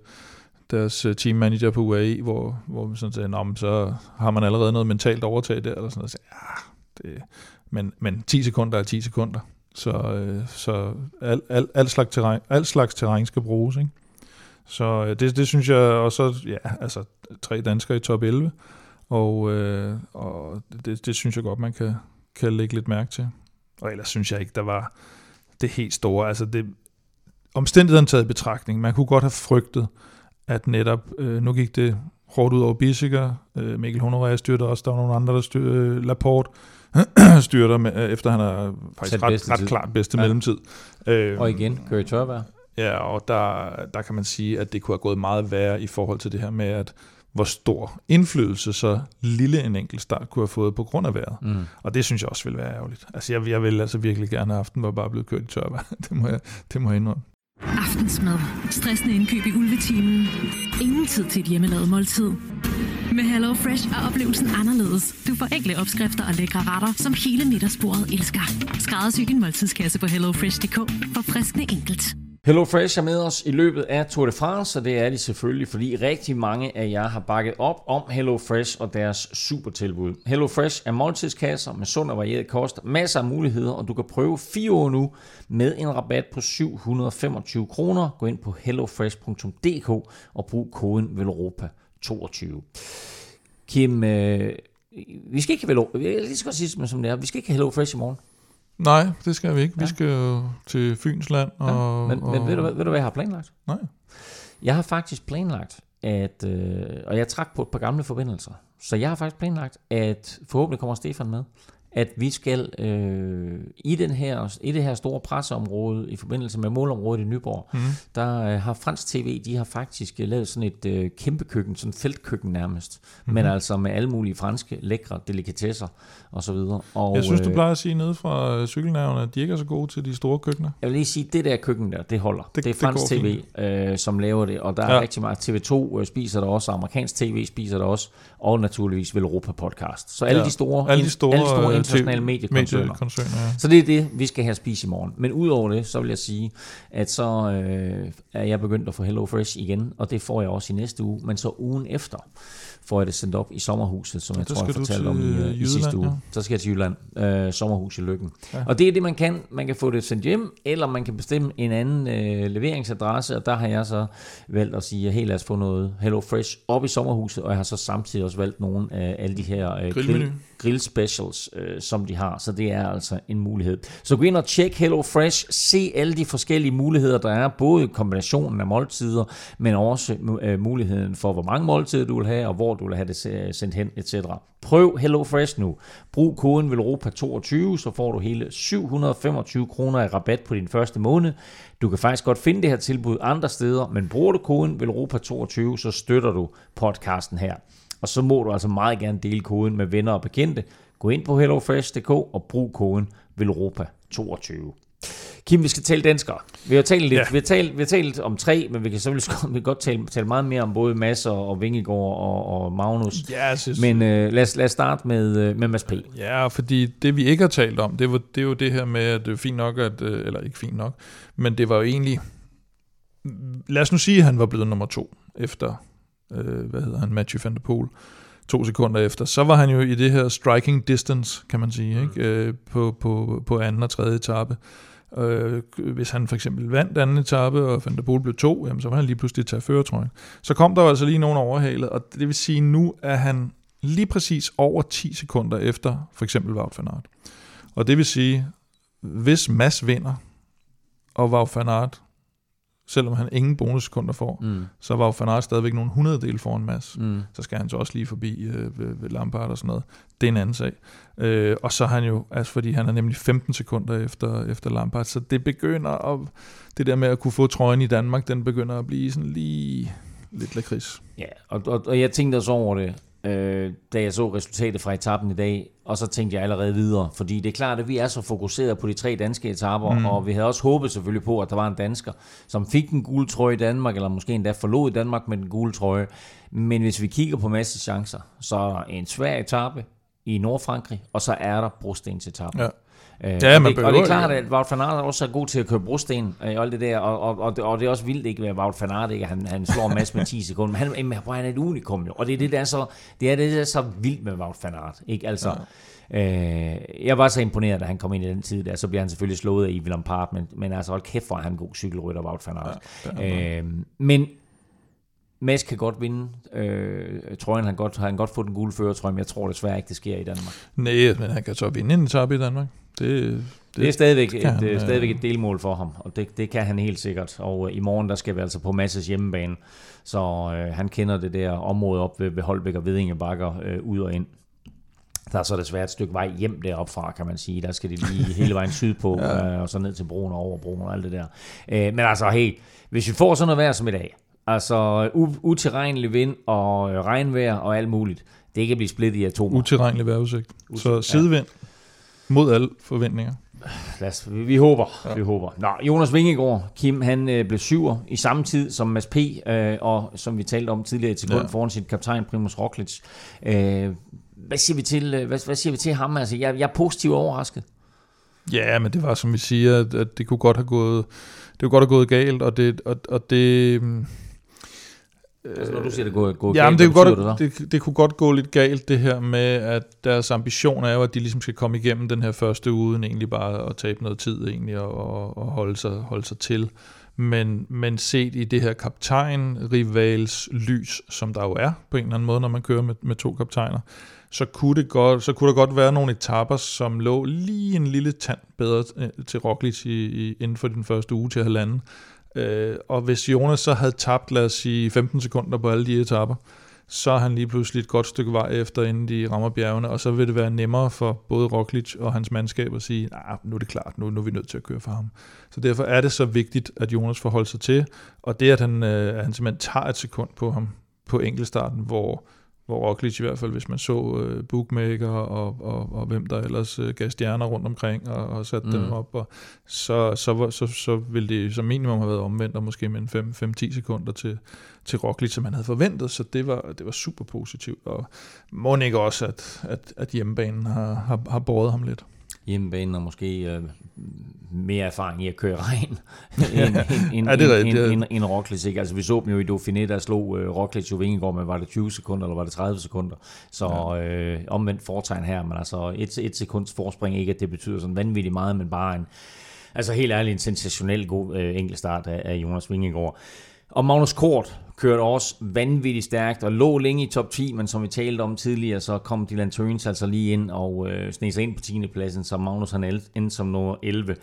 deres øh, teammanager på UAE, hvor, hvor vi sådan sagde, Nå, men så har man allerede noget mentalt overtag der, eller sådan noget. Så, ja, det, men, men 10 sekunder er 10 sekunder. Så, øh, så al, al, al, slags terræn, al slags terræn skal bruges, ikke? Så øh, det, det synes jeg, og så, ja, altså tre danskere i top 11, og, øh, og det, det synes jeg godt, man kan, kan lægge lidt mærke til. Og ellers synes jeg ikke, der var det helt store, altså det, omstændigheden taget i betragtning, man kunne godt have frygtet, at netop, øh, nu gik det hårdt ud over Bissiger, øh, Mikkel Honoré styrte også, der var nogle andre, der styrte, øh, Laporte [CLEARS THROAT] styrter, med, øh, efter han er faktisk ret, bedste ret tid. klart bedste Ja. mellemtid. Øh, Og igen, i tørvejr. Ja, og der, der kan man sige, at det kunne have gået meget værre i forhold til det her med, at hvor stor indflydelse så lille en enkelt start kunne have fået på grund af vejret. Mm. Og det synes jeg også ville være ærgerligt. Altså jeg, jeg ville altså virkelig gerne have aften, var bare blevet kørt i tørvejr. [LAUGHS] det, må jeg, det må jeg indrømme. Aftensmad. Stressende indkøb i ulvetimen. Ingen tid til et hjemmelavet måltid. Med Hello Fresh er oplevelsen anderledes. Du får enkle opskrifter og lækre retter, som hele middagsbordet elsker. Skræddersy din måltidskasse på hellofresh.dk for friskende enkelt. Hello Fresh er med os i løbet af Tour de France, og det er de selvfølgelig, fordi rigtig mange af jer har bakket op om Hello Fresh og deres supertilbud. Hello Fresh er måltidskasser med sund og varieret kost, masser af muligheder, og du kan prøve fire år nu med en rabat på 725 kroner. Gå ind på hellofresh.dk og brug koden VELOROPA22. Kim, øh, vi skal ikke have Velo, jeg lige skal sige som det er, vi skal ikke have Hello Fresh i morgen. Nej, det skal vi ikke. Vi skal jo til Fynsland. Og, Ja, men, men og, ved, du, hvad- ved du, hvad jeg har planlagt? Nej. Jeg har faktisk planlagt, at, øh, og jeg trak på et par gamle forbindelser, så jeg har faktisk planlagt, at forhåbentlig kommer Stefan med, at vi skal øh, i, den her, i det her store presseområde i forbindelse med målområdet i Nyborg, Mhm. mm. der øh, har Fransk TV, de har faktisk øh, lavet sådan et øh, kæmpe køkken, sådan et feltkøkken nærmest, Mhm. mm-hmm. men altså med alle mulige franske lækre delikatesser og så videre. Og, Jeg synes, du øh, plejer at sige nede fra øh, cykelnavnet, at de ikke er så gode til de store køkkener. Jeg vil lige sige, det der køkken der, det holder. Det, Det- det er det fransk går tv, øh, som laver det, og der er Ja. rigtig meget. TV2 øh, spiser der også, amerikansk tv spiser der også, og naturligvis Velropa podcast. Så alle Ja. de store, Alle de store, alle de store øh, internationale mediekoncerner. mediekoncerner, ja. Så det er det, vi skal have spist i morgen. Men udover det, så vil jeg sige, at så øh, er jeg begyndt at få Hello Fresh igen, og det får jeg også i næste uge, men så ugen efter får jeg det sendt op i sommerhuset, som jeg der tror, jeg fortalte om i, til øh, i sidste Jylland, uge. ja. Så skal jeg til Jylland, øh, sommerhus i Lykken. Ja. Og det er det, man kan. Man kan få det sendt hjem, eller man kan bestemme en anden øh, leveringsadresse, og der har jeg så valgt at sige, at hey, lad os få noget Hello Fresh op i sommerhuset, og jeg har så samtidig også valgt nogle af alle de her øh, Grillmenu. grill, grill specials, øh, som de har. Så det er altså en mulighed. Så gå ind og tjek Hello Fresh. Se alle de forskellige muligheder, der er. Både kombinationen af måltider, men også øh, muligheden for, hvor mange måltider du vil have, og hvor du vil have det sendt hen, etc. Prøv Hello Fresh nu. Brug koden VELROPA22, så får du hele 725 kroner i rabat på din første måned. Du kan faktisk godt finde det her tilbud andre steder, men bruger du koden VELROPA22, så støtter du podcasten her. Og så må du altså meget gerne dele koden med venner og bekendte. Gå ind på hellofresh.dk og brug koden VELOROPA22. Kim, vi skal tale danskere. Vi har talt lidt, Ja. vi har talt, vi har talt om tre, men vi kan selvfølgelig [LAUGHS] vi kan godt tale, tale meget mere om både Mads og, og Vingegaard og, og Magnus. Ja, jeg synes, Men øh, lad, os, lad os starte med, øh, med Mads P. Ja, fordi det vi ikke har talt om, det, var, det er jo det her med, at det er fint nok, at, øh, eller ikke fint nok, men det var jo egentlig, lad os nu sige, at han var blevet nummer to efter, øh, hvad hedder han, Matthew van der Poel, to sekunder efter, så var han jo i det her striking distance, kan man sige, ikke? Øh, på, på, på anden og tredje etape. Øh, hvis han for eksempel vandt anden etape, og Van der Poel blev to, jamen, så var han lige pludselig tage føretrøjen. Så kom der jo altså lige nogen overhalet, og det vil sige, nu er han lige præcis over 10 sekunder efter for eksempel Wout van Aert. Og det vil sige, hvis Mads vinder, og Wout van Aert, selvom han ingen bonussekunder får, Mm. så var van Aert stadigvæk nogle hundreddel foran Mads. Mm. Så skal han så også lige forbi øh, ved, ved Lampard og sådan noget. Det er en anden sag. Øh, og så er han jo, altså fordi han er nemlig 15 sekunder efter, efter Lampard, så det begynder at, det der med at kunne få trøjen i Danmark, den begynder at blive sådan lige lidt lakrids. Ja, og, og, og jeg tænkte også over det, øh, da jeg så resultatet fra etappen i dag, og så tænkte jeg allerede videre, fordi det er klart, at vi er så fokuseret på de tre danske etapper, mm. og vi havde også håbet selvfølgelig på, at der var en dansker, som fik den gule trøje i Danmark, eller måske endda forlod Danmark med den gule trøje. Men hvis vi kigger på masse chancer, så er der en svær etape i Nordfrankrig, og så er der brostens etappen. Ja. Øh, Ja, og, man det, og det er klart, at Wout van Aert også er god til at køre brosten øh, og alt det der, og, og, og, det, og det er også vildt ikke ved Wout van Aert, ikke? han, han slår en masse med 10 sekunder, men han, jamen, han er et unikum jo, og det er det, der er så, det er det, der er så vildt med Wout van Aert, ikke? Altså, ja. øh, jeg var så imponeret, da han kom ind i den tid der, så bliver han selvfølgelig slået af Yves Lampard, men, men altså hold kæft, hvor er han god cykelrytter, Wout van Aert. Ja, øh, men Mads kan godt vinde øh, trøjen, han godt, han godt få den gule førertrøje, men jeg tror desværre ikke, det sker i Danmark. Nej, men han kan så vinde en etape i Danmark. Det, det, Det er stadigvæk, kan et, han, det øh, stadigvæk et delmål for ham, og det, det kan han helt sikkert. Og øh, i morgen, der skal vi altså på Masses hjemmebane, så øh, han kender det der område op ved, ved Holbæk og Vedinge Bakker øh, ud og ind. Der er så desværre et stykke vej hjem deroppe fra, kan man sige. Der skal de lige hele vejen sydpå, [LAUGHS] ja. øh, og så ned til broen og over broen og alt det der. Øh, men altså, hey, hvis vi får sådan noget vejr som i dag, altså u- utilregnelig vind og øh, regnvejr og alt muligt, det kan blive splittet i atomer. utilregnelig vejrudsigt. Så ja. Mod alle forventninger. Lad os, vi, vi håber, ja. vi håber. Nå, Jonas Vingegaard, Kim, han øh, blev syver i samme tid som Mads P., øh, og som vi talte om tidligere til grund Ja. foran sin kaptajn Primus Roglic. Øh, hvad siger vi til, øh, hvad, hvad siger vi til ham? Altså, jeg, jeg er positivt overrasket. Ja, men det var som vi siger, at, at det kunne godt have gået, det kunne godt have gået galt, og det, og, og det, mm, Altså, når du siger, det går, går Ja, men galt, det, hvad kunne godt, det, det, det kunne godt gå lidt galt, det her med, at deres ambition er jo, at de ligesom skal komme igennem den her første uge, uden egentlig bare at tabe noget tid egentlig, og, og, og holde, sig, holde sig til. Men, men set i det her kaptajn-rivals lys, som der jo er på en eller anden måde, når man kører med, med to kaptajner, så kunne, det godt, så kunne der godt være nogle etapper, som lå lige en lille tand bedre øh, til Roglic i, i, inden for den første uge til halvanden. Øh, og hvis Jonas så havde tabt, lad os sige, 15 sekunder på alle de etapper, så er han lige pludselig et godt stykke vej efter, inden de rammer bjergene, og så vil det være nemmere for både Roglic og hans mandskab at sige, nej, nu er det klart, nu, nu er vi nødt til at køre for ham. Så derfor er det så vigtigt, at Jonas får sig til, og det, at han, øh, at han simpelthen tager et sekund på ham på enkeltstarten, hvor hvor Roglic i hvert fald, hvis man så øh, bookmaker og, og, og hvem der ellers øh, gav stjerner rundt omkring og, og satte mm. dem op, og så, så, så, så ville det som minimum have været omvendt, og måske med en 5-10 sekunder til, til Roglic, som man havde forventet, så det var, det var super positivt, og må ikke også, at, at, at hjemmebanen har, har, har båret ham lidt hjemmebanen og måske øh, mere erfaring i at køre regn [LAUGHS] end, end, ja, det er rigtigt, end, end, end Roglic. Ikke? Altså, vi så dem jo i Dauphiné, der slog øh, Roglic jo Vingegaard med, var det 20 sekunder, eller var det 30 sekunder? Så ja. øh, omvendt foretegn her, men altså et, et sekunds forspring, ikke at det betyder sådan vanvittigt meget, men bare en, altså helt ærligt en sensationel god øh, enkeltstart af, af Jonas Vingegaard. Og Magnus Kort kørte også vanvittigt stærkt og lå længe i top 10, men som vi talte om tidligere, så kom Dylan Tøns altså lige ind og øh, sneg sig ind på 10. pladsen, så Magnus han endte som nummer 11.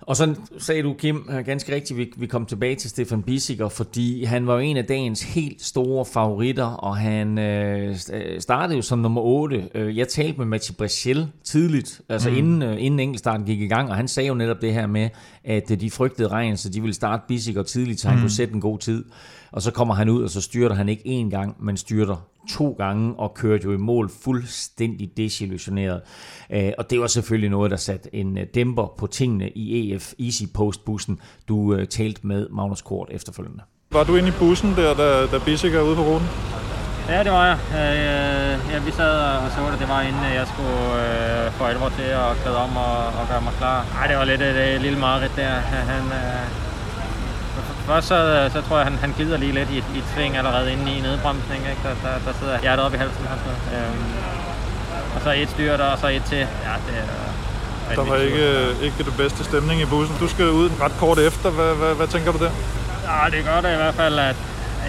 Og så sagde du, Kim, øh, ganske rigtigt, vi, vi kom tilbage til Stefan Bissiger, fordi han var jo en af dagens helt store favoritter, og han øh, øh startede jo som nummer 8. Øh, jeg talte med Mathieu Brechel tidligt, altså mm. inden, øh, inden enkeltstarten gik i gang, og han sagde jo netop det her med, at de frygtede regn, så de ville starte Bissiger tidligt, så han mm. kunne sætte en god tid. Og så kommer han ud, og så styrter han ikke én gang, men styrter to gange og kørte jo i mål fuldstændig desillusioneret. Øh, og det var selvfølgelig noget, der satte en øh, dæmper på tingene i EF Easy Post-bussen. Du øh, talte med Magnus Kort efterfølgende. Var du inde i bussen der, da, da Bissek er ude på ruten? Ja, det var jeg. Ja, vi sad og så det. Det var inden jeg skulle øh, få alvor til at klæde om og, og gøre mig klar. Ej, det var lidt et, et lille mareridt der. [LAUGHS] Han, Først så, så tror jeg, han, han glider lige lidt i, i et sving allerede inde i nedbremsning. Ikke? Der, der, der sidder hjertet op i halsen. Altså. Øhm, og så et styr der, og så et til. Ja, det er, der var ikke, ikke det bedste stemning i bussen. Du skal ud ret kort efter. Hvad, hvad, hvad tænker du der? Ja, det gør det i hvert fald, at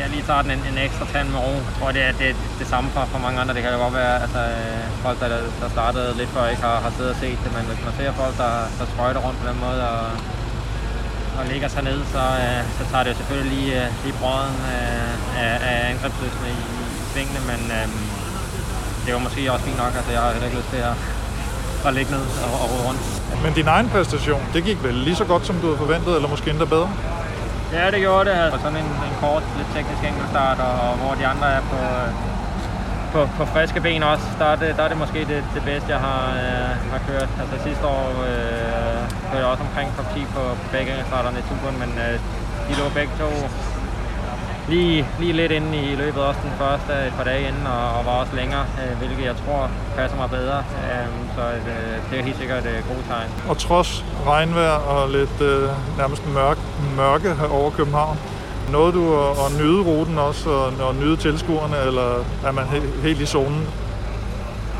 jeg lige tager den en, en ekstra tand med ro. Jeg tror, det er det, det samme for, for mange andre. Det kan jo godt være, altså, øh, folk, der, der startede lidt før, ikke har, har siddet og set det. Men hvis man ser folk, der, der sprøjter rundt på den måde, og og lægger sig ned, så, øh, så tager det jo selvfølgelig lige, øh, lige brøden øh, af, af angrebsløsene i, i svingene, men øh, det var måske også fint nok, altså jeg har heller ikke lyst til at, at ligge ned og, og rode rundt. Men din egen præstation, det gik vel lige så godt, som du havde forventet, eller måske endda bedre? Ja, det gjorde det. Altså sådan en, en kort, lidt teknisk enkeltstart, og, og hvor de andre er på, på, på friske ben også, der er det, der er det måske det, det bedste, jeg har, øh, har kørt. Altså sidste år øh, kørte jeg også omkring top 10 på, på begge starterne i turen, men øh, de lå begge to lige, lige lidt inde i løbet også den første et par dage inden, og, og var også længere, øh, hvilket jeg tror passer mig bedre. Øh, så øh, det er helt sikkert et øh, godt tegn. Og trods regnvejr og lidt øh, nærmest mørk, mørke over København, Nåede du at, at nyde ruten også, og, og nyde tilskuerne, eller er man he, helt i zonen?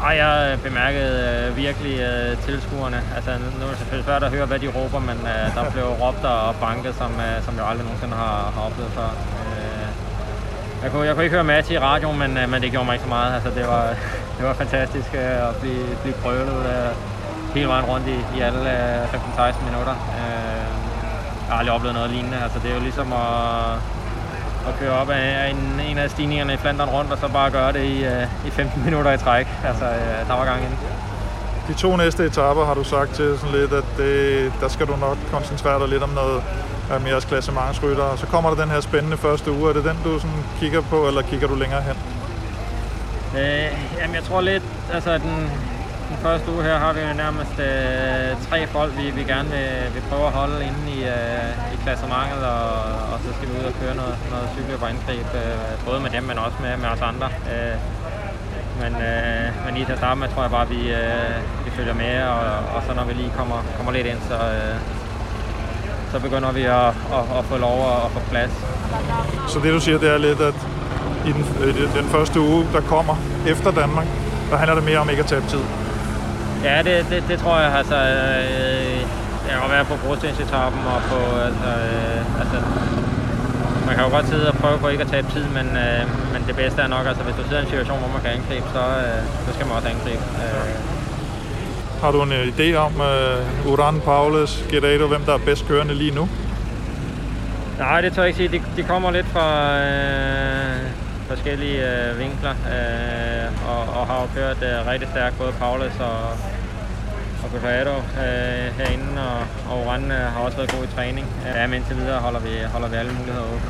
Nej, jeg bemærkede øh, virkelig øh, tilskuerne. Altså, nu er det selvfølgelig svært at høre, hvad de råber, men øh, der blev råbt og banket, som, øh, som jeg aldrig nogensinde har, har oplevet før. Øh, jeg, kunne, jeg kunne ikke høre Matti i radioen, men, øh, men det gjorde mig ikke så meget. Altså, det, var, [LAUGHS] det var fantastisk øh, at blive, blive prøvet øh, hele vejen rundt i, i alle øh, 15-16 minutter. Øh, jeg har aldrig oplevet noget lignende. Altså, det er jo ligesom at, at køre op af en, en af stigningerne i Flandern rundt, og så bare gøre det i, uh, i 15 minutter i træk. Altså, uh, der var gang ind. De to næste etaper har du sagt til sådan lidt, at det, der skal du nok koncentrere dig lidt om noget af mere klassementsrytter. Og så kommer der den her spændende første uge. Er det den, du sådan kigger på, eller kigger du længere hen? Øh, jamen, jeg tror lidt, altså den, den første uge her har vi nærmest øh, tre folk, vi, vi gerne vil, vil prøve at holde inde i, øh, i klassementet, og, og så skal vi ud og køre noget, noget cykel på angreb, øh, både med dem, men også med, med os andre. Øh, men, øh, men lige til at starte med, tror jeg bare, at vi, øh, vi følger med, og, og så når vi lige kommer, kommer lidt ind, så, øh, så begynder vi at, at, at få lov at, at få plads. Så det du siger, det er lidt, at i den, øh, den første uge, der kommer efter Danmark, der handler det mere om ikke at tabe tid. Ja, det, det, det tror jeg. Altså, øh, at være på brostensetappen og på... Altså, øh, altså, man kan jo godt sidde og prøve på ikke at tabe tid, men, øh, men det bedste er nok, altså hvis du sidder i en situation, hvor man kan angribe, så, øh, så skal man også angribe. Øh. Har du en øh, idé om uh, Uran, Paulus, Gerardo, hvem der er bedst kørende lige nu? Nej, det tør jeg ikke sige. De, de kommer lidt fra øh, forskellige øh, vinkler. Øh, og, og har jo kørt uh, rigtig stærkt, både Paulus og, og Guerrero uh, herinde, og, og Oran uh, har også været god i træning. Ja, men indtil videre holder vi, holder vi alle muligheder åbne.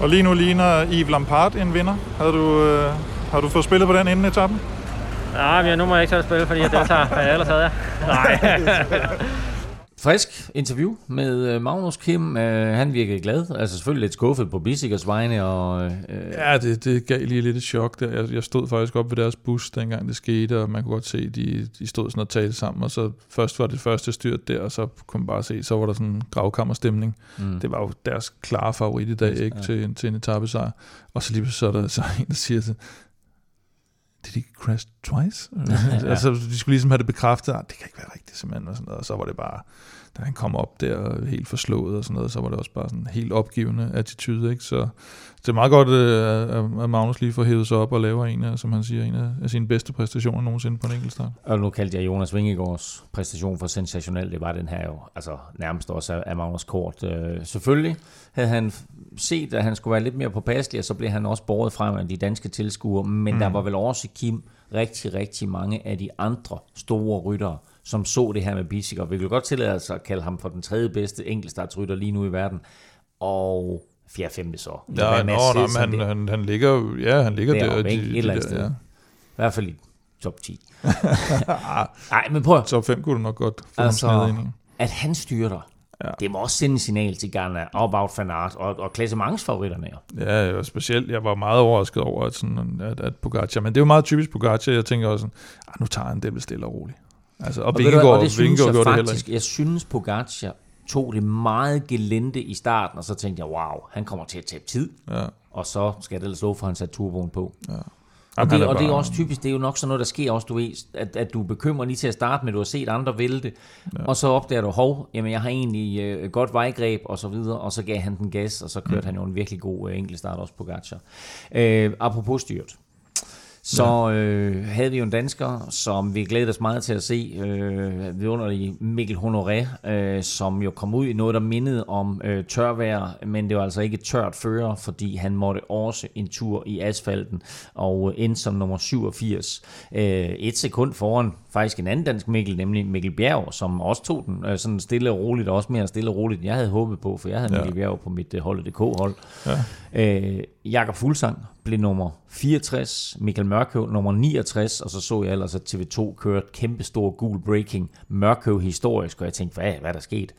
Og lige nu ligner Yves Lampard en vinder. Havde du, uh, Har du fået spillet på den inden etappen? Nej, men nu må jeg ikke selv spille, fordi jeg deltager. [LAUGHS] Ellers havde jeg. Nej. [LAUGHS] Frisk interview med øh, Magnus Kim. Øh, han virkede glad. Altså selvfølgelig lidt skuffet på Bisikers vegne. Og, øh, Ja, det, det gav lige lidt et chok. Der. Jeg, jeg stod faktisk op ved deres bus, dengang det skete, og man kunne godt se, de, de stod sådan og talte sammen, og så først var det første styrt der, og så kunne man bare se, så var der sådan en gravkammerstemning. Mm. Det var jo deres klare favorit i dag, Ja. ikke, til, en- til en etappesejr. Og så lige så er der så [LAUGHS] en, der siger til, did he crash twice? [LAUGHS] [LAUGHS] Ja. altså, de skulle ligesom have det bekræftet, ah, det kan ikke være rigtigt simpelthen, og, sådan noget. og så var det bare, da han kom op der helt forslået og sådan noget, så var det også bare sådan en helt opgivende attitude, ikke? Så, det er meget godt, øh, at Magnus lige får hævet sig op og laver en af, som han siger, en af, sine bedste præstationer nogensinde på en enkelt start. Og nu kaldte jeg Jonas Vingegaards præstation for sensationel. Det var den her jo, altså nærmest også af- af Magnus Kort. Øh, selvfølgelig havde han set, at han skulle være lidt mere påpasselig, og så blev han også båret frem af de danske tilskuere. Men mm. der var vel også, Kim, rigtig, rigtig mange af de andre store ryttere, som så det her med Bissiger. Vi kan godt tillade os at kalde ham for den tredje bedste enkeltstartsrytter lige nu i verden. Og 4. 5. så. Ja, nå, nå, men det- han, han, han ligger ja, han ligger der. deroppe, de- ikke? de Et eller andet der, sted. ja. I hvert fald i top 10. [LAUGHS] Nej, men prøv Top 5 kunne du nok godt få Altså, ind i. at han styrter, ja. det må også sende et signal til Ghana og Wout van Aert og, og klassementsfavoritterne. Ja, og specielt, jeg var meget overrasket over, at, sådan, at, at Pogacar, men det er jo meget typisk Pogacar, jeg tænker også sådan, ah, nu tager han det vel stille og roligt. Altså, og, og du Vingegaard, det synes Vingegaard jeg det faktisk, jeg synes Pogacar tog det meget gelente i starten, og så tænkte jeg, wow, han kommer til at tabe tid. Ja. Og så skal jeg ellers love for, at han satte turboen på. Ja. Og, det, er og det er også typisk, det er jo nok sådan noget, der sker også, du ved, at, at du bekymrer lige til at starte med, du har set andre vælte, ja. og så opdager du, hov, jamen jeg har egentlig øh, godt vejgreb, og så videre, og så gav han den gas, og så kørte mm. han jo en virkelig god øh, enkeltstart også på Gacha. Øh, apropos styrt, så øh, havde vi jo en dansker, som vi glæder os meget til at se, øh, vidunderlig Mikkel Honoré, øh, som jo kom ud i noget, der mindede om øh, tørvejr, men det var altså ikke tørt fører, fordi han måtte også en tur i asfalten og øh, endte som nummer 87. Øh, et sekund foran faktisk en anden dansk Mikkel, nemlig Mikkel Bjerg, som også tog den øh, sådan stille og roligt, og også mere stille og roligt, end jeg havde håbet på, for jeg havde Ja. Mikkel Bjerg på mit øh, holdet.dk-hold. Ja. Øh, Jakob Fuglsang blev nummer 64, Michael Mørkøv nummer 69, og så så jeg ellers, at TV2 kørte kæmpe stor gul breaking Mørkøv historisk, og jeg tænkte, hvad, hvad er der sket?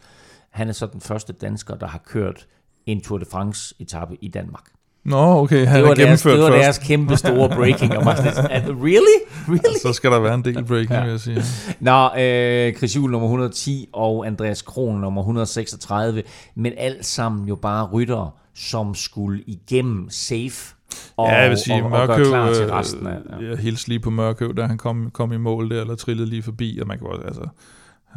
Han er så den første dansker, der har kørt en Tour de France etape i Danmark. Nå, okay, han det er var deres, gennemført det var først. deres kæmpe store breaking. Og man "Er- really? Really? Så skal der være en del breaking, ja. vil jeg sige. Nå, øh, Chris Juhl nummer 110 og Andreas Kron nummer 136, men alt sammen jo bare ryttere, som skulle igennem safe og, ja, jeg vil sige, og, og Mørkøv, klar til øh, resten af... Ja. jeg hilste lige på Mørkøv, da han kom, kom i mål der, eller trillede lige forbi, og man kunne også, altså,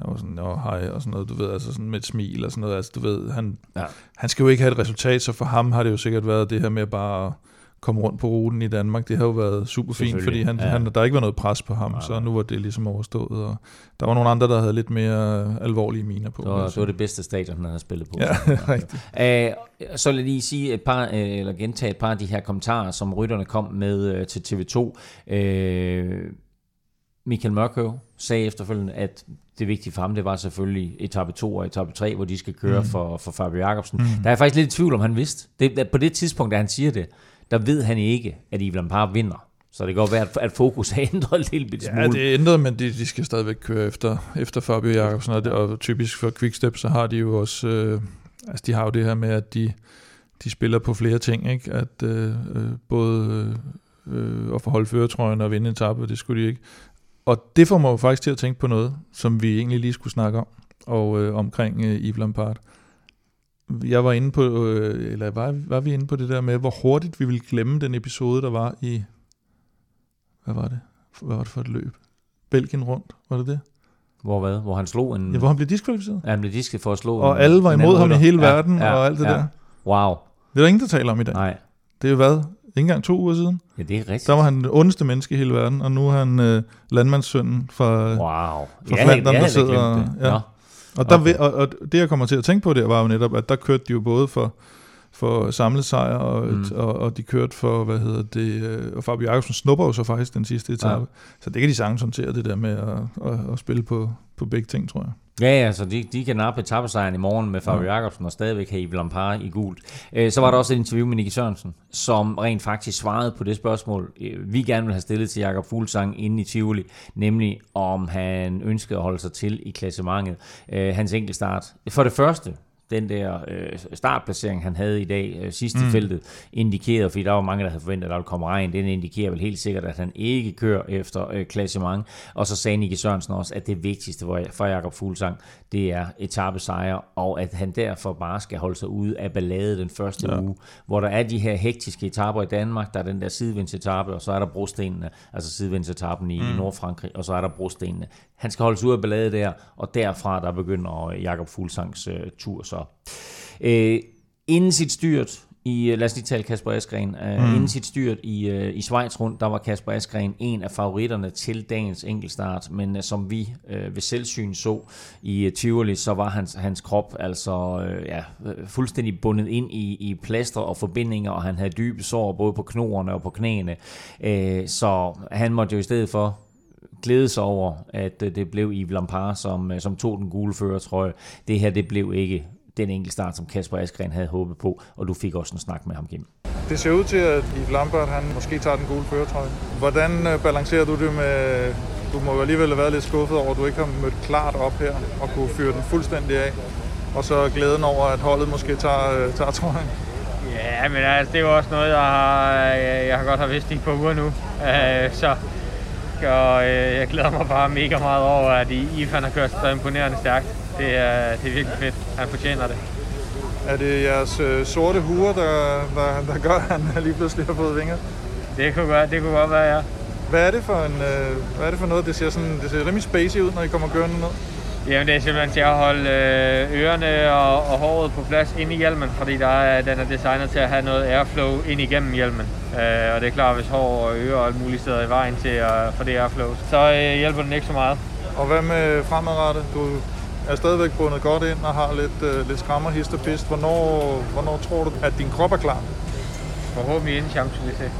han var sådan, åh, hej, og sådan noget, du ved, altså sådan med et smil og sådan noget, altså du ved, han, Ja. han skal jo ikke have et resultat, så for ham har det jo sikkert været det her med bare at komme rundt på ruten i Danmark, det har jo været super fint, fordi han, ja. han, der ikke været noget pres på ham, så nu var det ligesom overstået, og der var nogle andre, der havde lidt mere alvorlige miner på. Det var, det var det bedste stadion, han havde spillet på. Ja, [LAUGHS] Så, rigtigt. Så jeg lige sige et par, øh, eller gentage et par af de her kommentarer, som rytterne kom med øh, til TV2. Øh, Michael Mørkøv sagde efterfølgende, at det vigtige for ham, det var selvfølgelig etape 2 og etape 3, hvor de skal køre Mm. for, for Fabio Jacobsen. Mm. Der er jeg faktisk lidt i tvivl om, han vidste. Det, på det tidspunkt, da han siger det, der ved han ikke, at Yves Lampard vinder. Så det kan godt være, at- fokus er ændret en lille smule. Ja, det er ændret, men de, de skal stadigvæk køre efter, efter Fabio Jacobsen, og, det, og typisk for Quickstep, så har de jo også, øh, altså de har jo det her med, at de, de spiller på flere ting, ikke? At øh, øh, både øh, at forholde føretrøjen og vinde etape, det skulle de ikke. Og det får mig jo faktisk til at tænke på noget, som vi egentlig lige skulle snakke om, og øh, omkring øh, Yves Lampard. Jeg var inde på, øh, eller var, var vi inde på det der med, hvor hurtigt vi ville glemme den episode, der var i, hvad var det? Hvad var det for et løb? Belgien rundt, var det det? Hvor hvad? Hvor han slog en... Ja, hvor han blev diskvalificeret. Ja, han blev diskvalificeret for at slå Og en- alle var imod ham i hele Ja, verden ja, og alt det ja. der. Wow. Det er der ingen, der taler om i dag. Nej. Det er jo hvad? Ikke engang to uger siden. Ja, det er rigtigt. Der var han den ondeste menneske i hele verden, og nu er han øh, landmandssønnen fra, Wow. fra havde- Flandern, der sidder... det. Ja. Nå. Og, der, Okay. og, og det, jeg kommer til at tænke på der, var jo netop, at der kørte de jo både for, for samlet sejr, og, Mm. og, og de kørte for, hvad hedder det, øh, og Fabio Jacobsen snupper jo så faktisk den sidste etape. Ja. Ja. Så det kan de sagtens håndtere, det der med at, at, at spille på, på begge ting, tror jeg. Ja, altså de, de kan nappe etappesejren i morgen med Fabio Jacobsen og stadigvæk have Lampard i gult. Øh, så var der også et interview med Nicky Sørensen, som rent faktisk svarede på det spørgsmål, øh, vi gerne vil have stillet til Jakob Fuglsang inde i Tivoli, nemlig om han ønskede at holde sig til i klassementet. Øh, hans enkeltstart. For det første, den der øh, startplacering, han havde i dag øh, sidst mm. i feltet, indikerer, fordi der var mange, der havde forventet, at der ville komme regn, den indikerer vel helt sikkert, at han ikke kører efter øh, klassement. Og så sagde Nicky Sørensen også, at det vigtigste for, for Jakob Fuglsang, det er etappesejre, og at han derfor bare skal holde sig ude af ballade den første ja. uge, hvor der er de her hektiske etapper i Danmark, der er den der sidevindsetappe, og så er der brostenene, altså sidevindsetappen i, mm. i Nordfrankrig, og så er der brostenene. Han skal holde sig ude af ballade der, og derfra der begynder Jakob Fuglsangs øh, tur så. Øh, inden sit styrt, i, lad os lige tale Kasper Askren. Uh, mm. Inden sit styrt i, uh, i Schweiz rundt, der var Kasper Askren en af favoritterne til dagens enkeltstart, men som vi uh, ved selvsyn så i uh, Tivoli, så var hans, hans krop altså uh, ja, fuldstændig bundet ind i, i plaster og forbindinger, og han havde dybe sår både på knoerne og på knæene. Uh, så han måtte jo i stedet for glæde sig over, at det blev Yves Lampard, som, som tog den gule førertrøje. Det her, det blev ikke den enkelte start, som Kasper Askren havde håbet på, og du fik også en snak med ham, Kim. Det ser ud til, at Yves Lambert han måske tager den gule føretrøje. Hvordan øh, balancerer du det med... Du må jo alligevel have været lidt skuffet over, at du ikke har mødt klart op her og kunne fyre den fuldstændig af. Og så glæden over, at holdet måske tager, øh, tager trøjen. Ja, men altså, det er jo også noget, jeg har, jeg har godt har vidst i et par uger nu. Øh, så og jeg glæder mig bare mega meget over, at Ivan har kørt så imponerende stærkt det er, det er virkelig fedt. Han fortjener det. Er det jeres øh, sorte huer, der, der, der gør, at han lige pludselig har fået vinger? Det kunne godt, det kunne godt være, ja. Hvad er det for, en, øh, hvad er det for noget? Det ser, sådan, det ser rimelig spacey ud, når I kommer kørende ned. Jamen det er simpelthen til at holde øh, ørerne og, og håret på plads ind i hjelmen, fordi der er, den er designet til at have noget airflow ind igennem hjelmen. Øh, og det er klart, hvis hår og ører og alle mulige steder i vejen til at få det airflow, så øh, hjælper den ikke så meget. Og hvad med fremadrettet? Du er stadigvæk bundet godt ind og har lidt, øh, lidt skrammer, hist og pist. Hvornår, hvornår tror du, at din krop er klar? Forhåbentlig inden Champs-Élysées.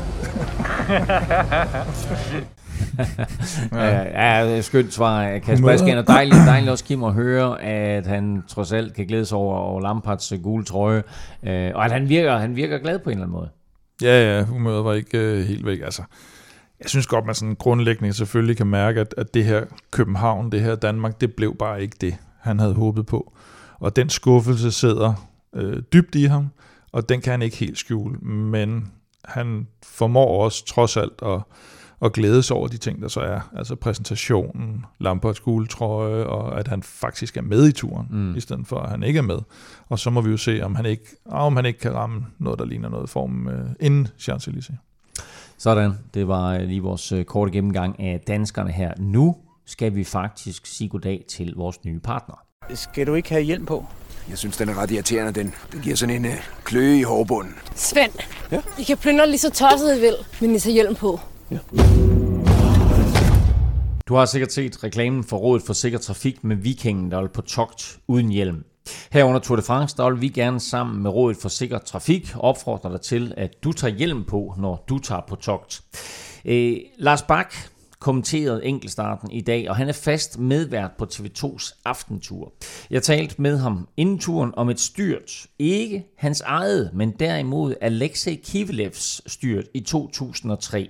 [LAUGHS] ja, ja, skønt svar Kasper Asken, og dejligt, dejligt også Kim at høre, at han trods alt kan glæde sig over, over Lamparts gule trøje, øh, og at han virker, han virker glad på en eller anden måde. Ja, ja, humøret var ikke uh, helt væk. Altså, jeg synes godt, man sådan grundlæggende selvfølgelig kan mærke, at, at det her København, det her Danmark, det blev bare ikke det, han havde håbet på. Og den skuffelse sidder øh, dybt i ham, og den kan han ikke helt skjule, men han formår også trods alt at, at glæde sig over de ting, der så er. Altså præsentationen, Lamperts guldtrøje, og at han faktisk er med i turen, mm. i stedet for at han ikke er med. Og så må vi jo se, om han ikke, om han ikke kan ramme noget, der ligner noget form øh, inden Champs-Élysées. Sådan, det var øh, lige vores øh, korte gennemgang af danskerne her. Nu skal vi faktisk sige goddag til vores nye partner. Skal du ikke have hjelm på? Jeg synes, den er ret irriterende, den. Den giver sådan en uh, kløe i hårbunden. Svend, ja? I kan plyndre lige så tosset I vil, men I tager hjelm på. Ja. Du har sikkert set reklamen for Rådet for Sikker Trafik med vikingen, der er på togt uden hjelm. Her under Tour de France, der vil vi gerne sammen med Rådet for Sikker Trafik opfordre dig til, at du tager hjelm på, når du tager på togt. Øh, Lars Bak kommenteret enkeltstarten i dag, og han er fast medvært på TV2's aftentur. Jeg talte med ham inden turen om et styrt, ikke hans eget, men derimod Alexei Kivelevs styrt i 2003.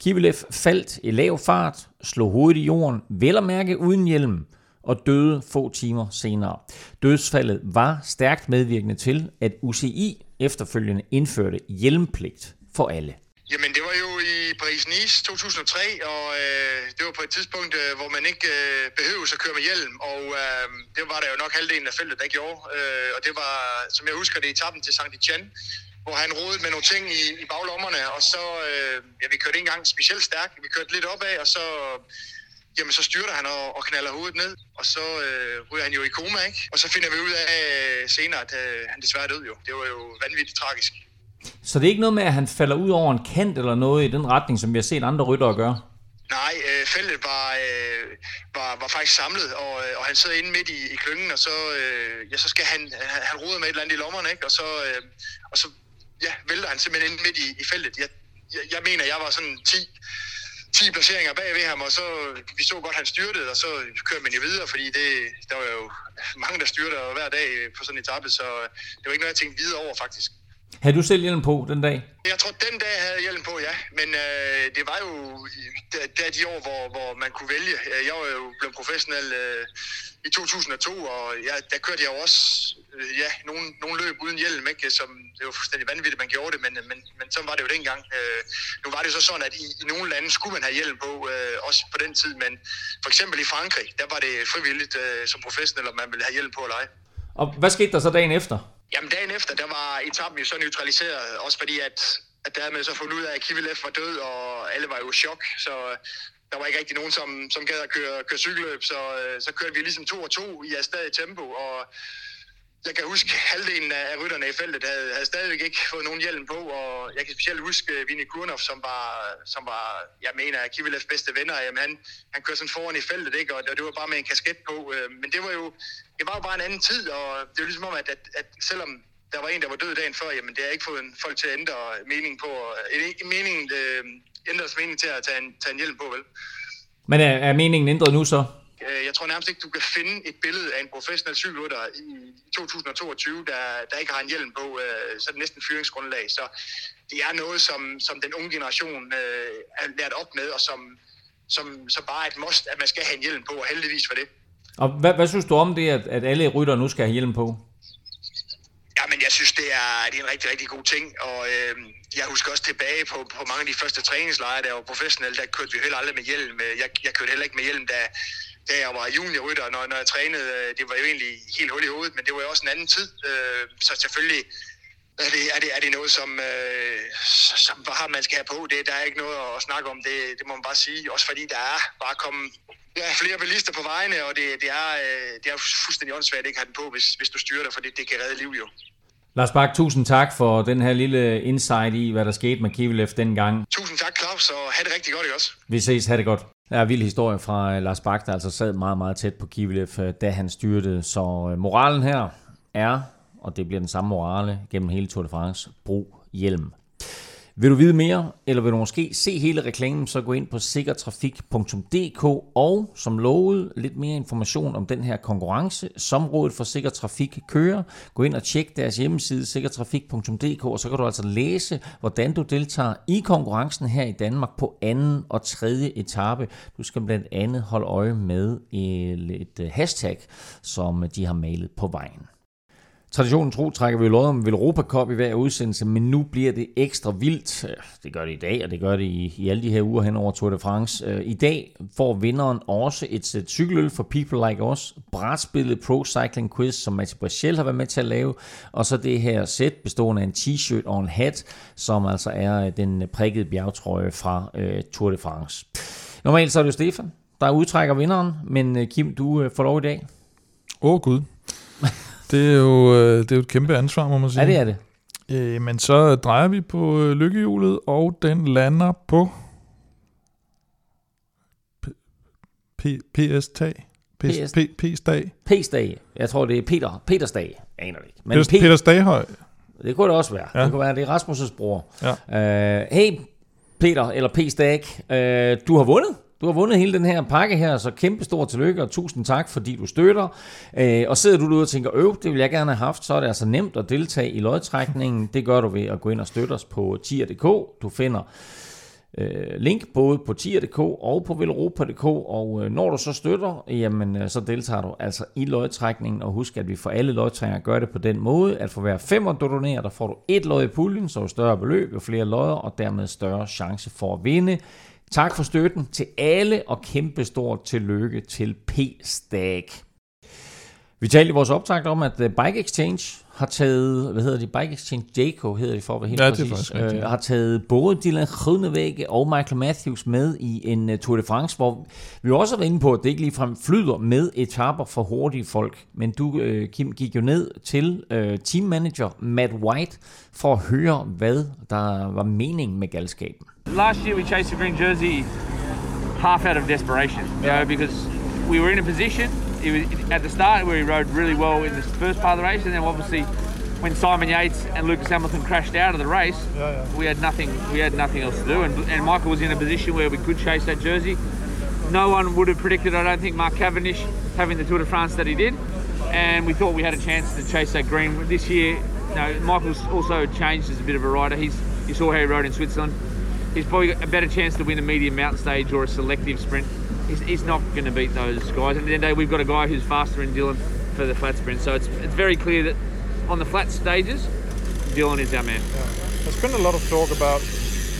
Kivilev faldt i lav fart, slog hovedet i jorden, vel at mærke uden hjelm, og døde få timer senere. Dødsfaldet var stærkt medvirkende til, at UCI efterfølgende indførte hjelmpligt for alle. Jamen, det var jo i Paris-Nice 2003, og øh, det var på et tidspunkt, øh, hvor man ikke øh, behøvede at køre med hjelm, og øh, det var der jo nok halvdelen af feltet, der gjorde. Øh, og det var, som jeg husker det, etappen til Saint-Etienne, hvor han rodede med nogle ting i, i baglommerne, og så, øh, ja, vi kørte ikke engang specielt stærkt, vi kørte lidt opad, og så jamen så styrter han og, og knaller hovedet ned, og så øh, ryger han jo i koma, ikke? Og så finder vi ud af senere, at øh, han desværre døde jo. Det var jo vanvittigt tragisk. Så det er ikke noget med, at han falder ud over en kant eller noget i den retning, som vi har set andre ryttere gøre? Nej, øh, feltet var, øh, var, var faktisk samlet, og, øh, og han sidder inde midt i, i klyngen, og så, øh, ja, så skal han, han, han rode med et eller andet i lommerne, ikke? Og så, øh, og så ja, vælter han simpelthen inde midt i, i feltet. Jeg, jeg, jeg mener, jeg var sådan 10 10 placeringer bag ved ham, og så vi så godt, han styrtede, og så kørte man jo videre, fordi det, der var jo mange, der styrtede hver dag på sådan en etape, så øh, det var ikke noget, jeg tænkte videre over, faktisk. Havde du selv hjelm på den dag? Jeg tror, den dag havde jeg hjelm på, ja. Men øh, det var jo der, der de år, hvor, hvor man kunne vælge. Jeg var jo blevet professionel øh, i 2002, og ja, der kørte jeg jo også øh, ja, nogle, nogle løb uden hjelm, ikke? Som, det var fuldstændig vanvittigt, man gjorde det, men, men, men så var det jo dengang. Øh, nu var det så sådan, at i, i nogle lande skulle man have hjelm på, øh, også på den tid, men for eksempel i Frankrig, der var det frivilligt øh, som professionel, om man ville have hjelm på eller ej. Og hvad skete der så dagen efter? Jamen dagen efter, der var etappen jo så neutraliseret, også fordi at, at der havde man så fundet ud af, at Kivilev var død, og alle var jo i chok, så øh, der var ikke rigtig nogen, som, som gad at køre, køre cykelløb, så, øh, så kørte vi ligesom to og to i stadig tempo, og jeg kan huske, halvdelen af rytterne i feltet havde, havde stadigvæk ikke fået nogen hjelm på, og jeg kan specielt huske øh, Vinnie Kurnov, som var, som var jeg mener, Kivilevs bedste venner. Jamen, han, han kørte sådan foran i feltet, ikke? og det var bare med en kasket på. Men det var jo, det var jo bare en anden tid, og det var ligesom om, at, at, at selvom der var en, der var død dagen før, jamen det har ikke fået folk til at ændre mening på, ikke meningen, øh, ændres mening til at tage en, tage en hjelm på, vel? Men er, er meningen ændret nu så? Øh, jeg tror nærmest ikke, du kan finde et billede af en professionel cykelrytter i 2022, der, der ikke har en hjelm på, øh, så er det næsten fyringsgrundlag. Så det er noget, som, som den unge generation øh, er lært op med, og som, som, som bare er et must, at man skal have en hjelm på, og heldigvis for det. Og hvad, hvad synes du om det, at, at alle rytter nu skal have hjelm på? Ja, men jeg synes, det er, det er en rigtig, rigtig god ting, og øh, jeg husker også tilbage på, på mange af de første træningslejre, der var professionelle, der kørte vi heller aldrig med hjelm. Øh, jeg, jeg kørte heller ikke med hjelm, da, da jeg var juniorrytter, når, når jeg trænede. Øh, det var jo egentlig helt hul i hovedet, men det var jo også en anden tid. Øh, så selvfølgelig er det, er det, er det noget, som, øh, som bare man skal have på. Det, der er ikke noget at snakke om, det, det må man bare sige. Også fordi der er bare kommet er flere bilister på vejene, og det, det, er, det er fuldstændig åndssvagt at ikke have den på, hvis, hvis du styrer dig, for det, det kan redde liv jo. Lars Bak, tusind tak for den her lille insight i, hvad der skete med Kivilev dengang. Tusind tak, Claus, og have det rigtig godt, ikke også? Vi ses, have det godt. Der er vild historie fra Lars Bak, der altså sad meget, meget tæt på Kivilev, øh, da han styrtede. Så øh, moralen her er, og det bliver den samme morale gennem hele Tour de France, brug hjelm. Vil du vide mere, eller vil du måske se hele reklamen, så gå ind på sikkertrafik.dk og som lovet lidt mere information om den her konkurrence, som Rådet for Sikker Trafik kører. Gå ind og tjek deres hjemmeside sikkertrafik.dk, og så kan du altså læse, hvordan du deltager i konkurrencen her i Danmark på anden og tredje etape. Du skal blandt andet holde øje med øh, et øh, hashtag, som de har malet på vejen. Traditionen tro trækker vi lod om Europa Cup i hver udsendelse, men nu bliver det ekstra vildt. Det gør det i dag, og det gør det i, i alle de her uger hen over Tour de France. Øh, I dag får vinderen også et sæt cykeløl for People Like Us, brætspillet Pro Cycling Quiz, som Mathieu Brachel har været med til at lave, og så det her sæt bestående af en t-shirt og en hat, som altså er øh, den prikkede bjergtrøje fra uh, Tour de France. Normalt så er det jo Stefan, der udtrækker vinderen, men Kim, du får lov i dag. Åh oh, gud. Det er jo, øh, det er jo et kæmpe ansvar, må man sige. Ja, det er det. Øh, men så drejer vi på øh, lykkehjulet, og den lander på PS-tag. PS-dag. PS-dag. Jeg tror, det er Peter, Petersdag. Jeg aner det ikke. Men Peter, Peter Staghøj. Det kunne det også være. Ja. Det kunne være, det er Rasmus' bror. Ja. Uh, hey, Peter, eller P-Stag, uh, du har vundet. Du har vundet hele den her pakke her, så kæmpe stor tillykke og tusind tak, fordi du støtter. Øh, og sidder du derude og tænker, øv, det vil jeg gerne have haft, så er det altså nemt at deltage i lodtrækningen. Det gør du ved at gå ind og støtte os på tier.dk. Du finder øh, link både på tier.dk og på velropa.dk, og øh, når du så støtter, jamen øh, så deltager du altså i lodtrækningen, og husk, at vi for alle lodtrækninger gør det på den måde, at for hver femmer du donerer, der får du et lod i puljen, så jo større beløb, jo flere lodder, og dermed større chance for at vinde. Tak for støtten til alle, og kæmpe stort tillykke til P-Stack. Vi talte i vores optag om, at øh, Bike Exchange har taget, hvad hedder det, Bike Exchange Jayco hedder det for at være helt ja, præcis, det er øh, har taget både Dylan Groenewegen og Michael Matthews med i en uh, Tour de France, hvor vi også har været inde på, at det ikke ligefrem flyder med etaper for hurtige folk. Men du, uh, Kim, gik jo ned til uh, teammanager Matt White for at høre, hvad der var meningen med galskaben. Last year we chased the green jersey half out of desperation, you know, because we were in a position it was at the start where he rode really well in the first part of the race, and then obviously when Simon Yates and Lucas Hamilton crashed out of the race, we had nothing. We had nothing else to do, and, and Michael was in a position where we could chase that jersey. No one would have predicted. I don't think Mark Cavendish having the Tour de France that he did, and we thought we had a chance to chase that green this year. Michael's also changed as a bit of a rider. He's you saw how he rode in Switzerland. He's probably got a better chance to win a medium mountain stage or a selective sprint. He's, he's not going to beat those guys. And at the end of the day, we've got a guy who's faster than Dylan for the flat sprint. So it's, it's very clear that on the flat stages, Dylan is our man. There's been a lot of talk about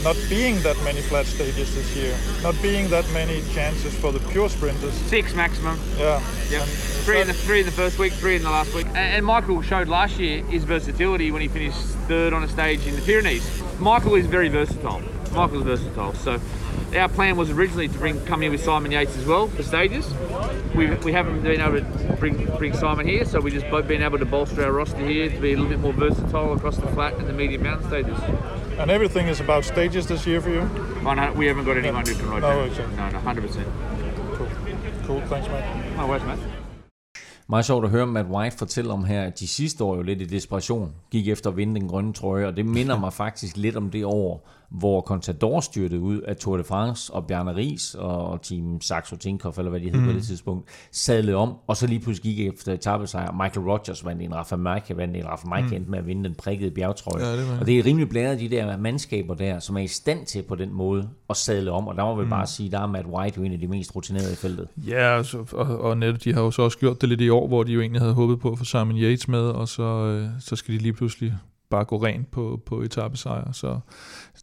not being that many flat stages this year, not being that many chances for the pure sprinters. Six maximum. Yeah. Yep. Three in the three in the first week, three in the last week. And, and Michael showed last year his versatility when he finished third on a stage in the Pyrenees. Michael is very versatile. Michael's versatile. So our plan was originally to bring come here with Simon Yates as well for stages. We, we haven't been able to bring bring Simon here, so we just both been able to bolster our roster here to be a little bit more versatile across the flat and the medium mountain stages. And everything is about stages this year for you? Oh, no, we haven't got anyone who can ride No, that. No, no, 100%. Cool. Cool, thanks, mate. No worries, mate. Meget sjovt at høre Matt White fortælle om her, at de sidste år er jo lidt i desperation gik efter at vinde den grønne trøje, og det minder mig [LAUGHS] faktisk lidt om det år, hvor Contador styrtede ud af Tour de France, og Bjarne Ries og Team Saxo Tinkoff, eller hvad de hed mm. på det tidspunkt, sadlede om, og så lige pludselig gik efter etappesejr. Michael Rogers vandt en, Rafa Marquez vandt en, Rafa Marquez Mm. endte med at vinde den prikkede bjergtrøje. Ja, det var- og det er rimelig blandet de der mandskaber der, som er i stand til på den måde at sadle om, og der må vi Mm. bare sige, der er Matt White jo en af de mest rutinerede i feltet. Ja, og, så- og, og netop, de har jo så også gjort det lidt i år, hvor de jo egentlig havde håbet på at få Simon Yates med, og så, øh, så skal de lige pludselig bare gå rent på, på etappesejr. Så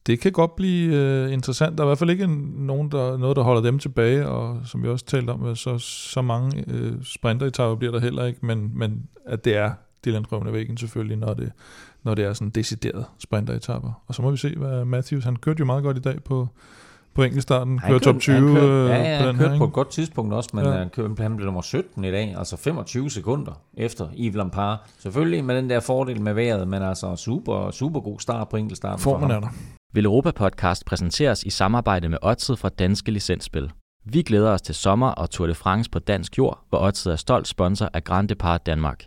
det kan godt blive øh, interessant. Der er i hvert fald ikke en, nogen, der, noget, der holder dem tilbage, og som vi også talte om, så, så mange øh, sprinteretapper bliver der heller ikke, men, men at det er Dylan Røvne væggen selvfølgelig, når det, når det er sådan decideret sprinteretapper. Og så må vi se, hvad Matthews, han kørte jo meget godt i dag på, på enkeltstarten, Han kørte top 20 han kørte, øh, ja, ja, på han den kørte her, på et godt tidspunkt også, men Ja. han, kørte, han blev nummer 17 i dag, altså 25 sekunder efter Yves Lampard. Selvfølgelig med den der fordel med vejret, men altså super, super god start på enkeltstarten. for Formen ham. er der. Vil Europa Podcast præsenteres i samarbejde med Odset fra Danske Licensspil. Vi glæder os til sommer og Tour de France på dansk jord, hvor Odset er stolt sponsor af Grand Depart Danmark.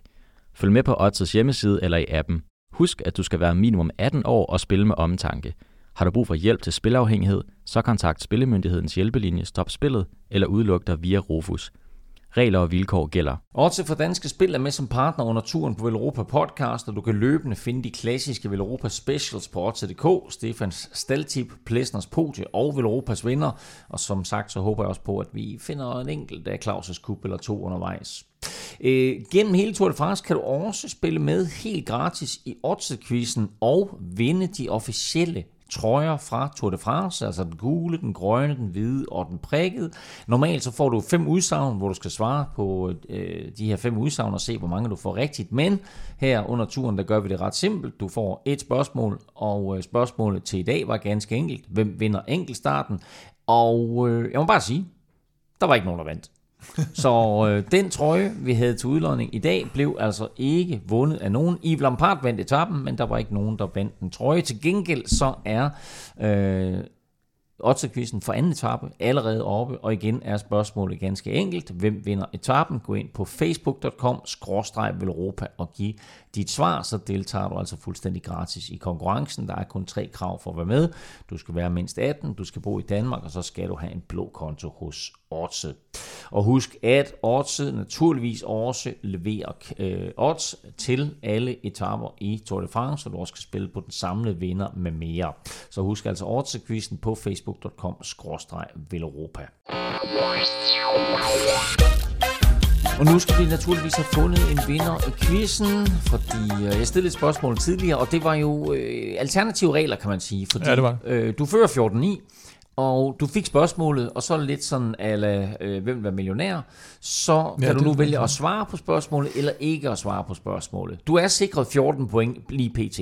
Følg med på Odsets hjemmeside eller i appen. Husk, at du skal være minimum 18 år og spille med omtanke. Har du brug for hjælp til spilafhængighed, så kontakt Spillemyndighedens hjælpelinje Stop Spillet eller udluk dig via Rufus. Regler og vilkår gælder. Odds for Danske Spil er med som partner under turen på Velropa Podcast, og du kan løbende finde de klassiske Velropa Specials på Odds.dk, Stefans Staltip, Plesners Podie og Velropas vinder. Og som sagt, så håber jeg også på, at vi finder en enkelt af Claus' kup eller to undervejs. Øh, gennem hele Tour de France kan du også spille med helt gratis i Odds-quizzen og vinde de officielle trøjer fra Tour de France, altså den gule, den grønne, den hvide og den prikkede. Normalt så får du fem udsagn, hvor du skal svare på øh, de her fem udsagn og se, hvor mange du får rigtigt. Men her under turen, der gør vi det ret simpelt. Du får et spørgsmål, og øh, spørgsmålet til i dag var ganske enkelt. Hvem vinder enkeltstarten? Og øh, jeg må bare sige, der var ikke nogen, der vandt. Så øh, den trøje, vi havde til udlodning i dag, blev altså ikke vundet af nogen. Yves Lampard vandt etappen, men der var ikke nogen, der vandt den trøje. Til gengæld så er øh, Otterquizzen for anden etape allerede oppe, og igen er spørgsmålet ganske enkelt. Hvem vinder etappen? Gå ind på facebook.com velropa og giv dit svar, så deltager du altså fuldstændig gratis i konkurrencen. Der er kun tre krav for at være med. Du skal være mindst 18, du skal bo i Danmark, og så skal du have en blå konto hos Odds. Og husk, at Odds naturligvis også leverer øh, odds til alle etaper i Tour de France, så du også skal spille på den samlede vinder med mere. Så husk altså Odds-quizzen på facebook.com-velropa. Og nu skal vi naturligvis have fundet en vinder i quizzen, fordi øh, jeg stillede et spørgsmål tidligere, og det var jo øh, alternative regler, kan man sige. Fordi, Ja, det var Øh, du fører 14-9, og du fik spørgsmålet, og så lidt sådan, ala, øh, hvem vil være millionær, så kan Ja, ja, du nu vælge at svare på spørgsmålet, eller ikke at svare på spørgsmålet. Du er sikret 14 point lige pt.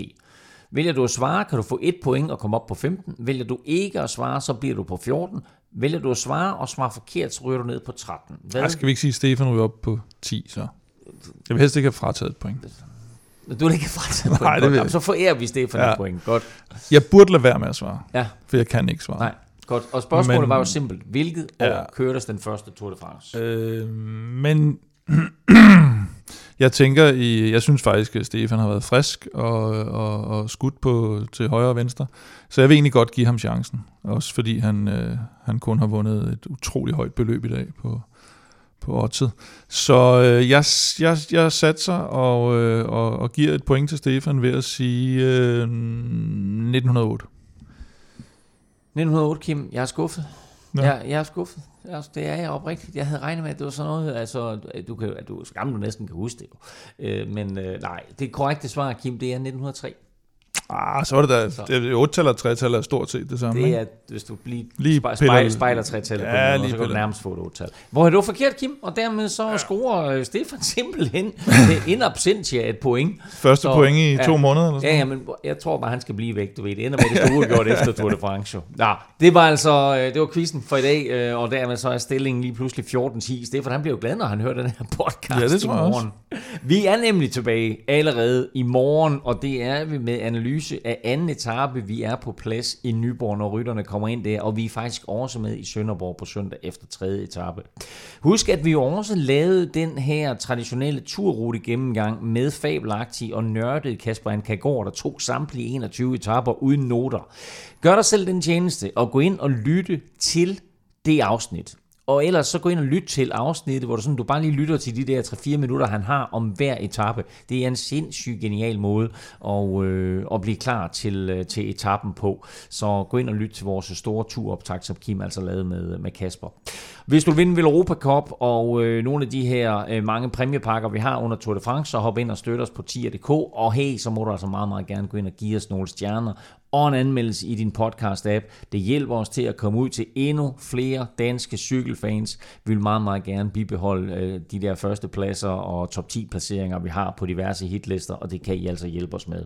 Vælger du at svare, kan du få 1 point og komme op på 15. Vælger du ikke at svare, så bliver du på 14. Vælger du at svare og svare forkert, så ryger du ned på 13. Hvad? Ej, skal vi ikke sige, at Stefan ryger op på 10, så? Jeg vil helst ikke have frataget et point. Du vil ikke have frataget [LAUGHS] point. Nej, det vil Jamen, så forærer vi Stefan ja. et point. Godt. Jeg burde lade være med at svare, Ja. for jeg kan ikke svare. Nej, godt. Og spørgsmålet Men- var jo simpelt. Hvilket Ja. år kørtes den første Tour de France? Øh, men [CLEARS THROAT] jeg tænker, i, jeg synes faktisk, at Stefan har været frisk og, og, og skudt på, til højre og venstre. Så jeg vil egentlig godt give ham chancen. Også fordi han, øh, han kun har vundet et utroligt højt beløb i dag på, på oddset. Så øh, jeg, jeg, jeg satser og, øh, og, og giver et point til Stefan ved at sige øh, 1908. 1908, Kim, jeg er skuffet. Ja. Jeg, jeg er skuffet. Altså, det er jeg oprigtigt. Jeg havde regnet med, at det var sådan noget, altså, du, kan, at du er så gammel, du næsten kan huske det jo. Øh, men øh, nej, det korrekte svar, Kim, det er 1903. Ah, så er det da, Så. det er 8 eller 3 tal er stort set det samme. Det ikke? er, hvis du lige, Lige spejler, spejler tretallet Ja, på den så kan du nærmest få et otal. Hvor er det forkert, Kim? Og dermed så ja. scorer øh, Stefan [LAUGHS] simpelthen det in absentia et point. Første point i to måneder eller sådan Ja, ja, men jeg tror bare, han skal blive væk, du ved. Det ender med, at det skal uafgjort efter Tour de France. Nå, det var altså, øh, det var quizzen for i dag, øh, og dermed så er stillingen lige pludselig 14-10. Stefan, han bliver jo glad, når han hører den her podcast Ja, det i tror jeg også. morgen. Vi er nemlig tilbage allerede i morgen, og det er vi med analyse af anden etape. Vi er på plads i Nyborg, når rytterne kommer ind der, og vi er faktisk også med i Sønderborg på søndag efter tredje etape. Husk, at vi også lavede den her traditionelle turrute gennemgang med fabelagtig og nørdet Kasper Ankagård, der tog samtlige 21 etaper uden noter. Gør dig selv den tjeneste og gå ind og lytte til det afsnit. Og ellers så gå ind og lyt til afsnittet, hvor du, sådan, du bare lige lytter til de der 3-4 minutter, han har om hver etape. Det er en sindssygt genial måde at, øh, at blive klar til, øh, til etappen på. Så gå ind og lyt til vores store turoptag, som Kim altså lavede med, med Kasper. Hvis du vil vinde Europa Cup og øh, nogle af de her øh, mange præmiepakker, vi har under Tour de France, så hop ind og støt os på tier.dk. Og hey, så må du altså meget, meget gerne gå ind og give os nogle stjerner og en anmeldelse i din podcast-app. Det hjælper os til at komme ud til endnu flere danske cykelfans. Vi vil meget, meget gerne bibeholde øh, de der første pladser og top 10 placeringer, vi har på diverse hitlister, og det kan I altså hjælpe os med.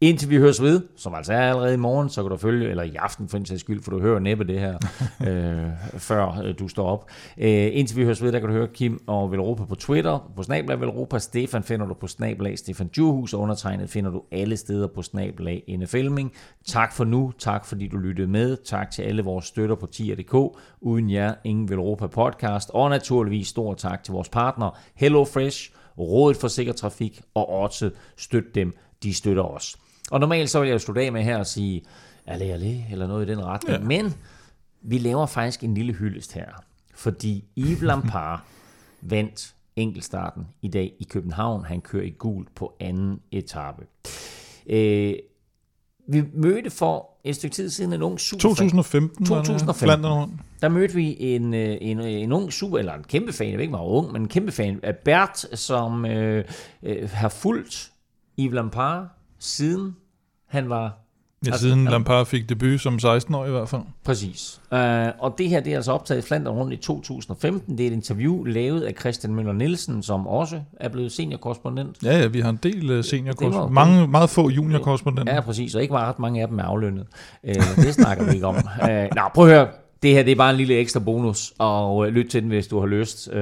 Indtil vi høres ved, som altså er allerede i morgen, så kan du følge, eller i aften for en sags skyld, for du hører næppe det her, [LAUGHS] øh, før øh, du står op. Øh, indtil vi høres ved, der kan du høre Kim og Velropa på Twitter, på Snablag Velropa. Stefan finder du på Snablag Stefan Djurhus, og undertegnet finder du alle steder på Snablag Filming. Tak for nu, tak fordi du lyttede med, tak til alle vores støtter på tier.dk. Uden jer, ingen Velropa podcast, og naturligvis stor tak til vores partner HelloFresh, Rådet for Sikker Trafik og også støt dem, de støtter os. Og normalt så vil jeg jo slutte af med her og sige, alle, alle, eller noget i den retning. Ja. Men vi laver faktisk en lille hyldest her. Fordi Yves Lampard [LAUGHS] vandt enkeltstarten i dag i København. Han kører i gul på anden etape. Øh, vi mødte for et stykke tid siden en ung super 2015 var det, 2015. Flandern rundt. Der mødte vi en, øh, en, en ung super, eller en kæmpe fan, jeg ved ikke, hvor ung, men en kæmpe fan af Bert, som øh, øh, har fulgt Yves Lampard siden han var... Ja, siden Lampard fik debut som 16-årig i hvert fald. Præcis. Uh, og det her det er altså optaget i Flandern rundt i 2015. Det er et interview lavet af Christian Møller Nielsen, som også er blevet seniorkorrespondent. Ja, ja, vi har en del uh, Det seniorkorrespondenter. var- Mange, meget få juniorkorrespondenter. Ja, præcis. Og ikke meget ret mange af dem er aflønnet. Uh, det snakker vi ikke om. Uh, [LAUGHS] nå, prøv at høre. Det her det er bare en lille ekstra bonus, og uh, lyt til den, hvis du har lyst. Uh,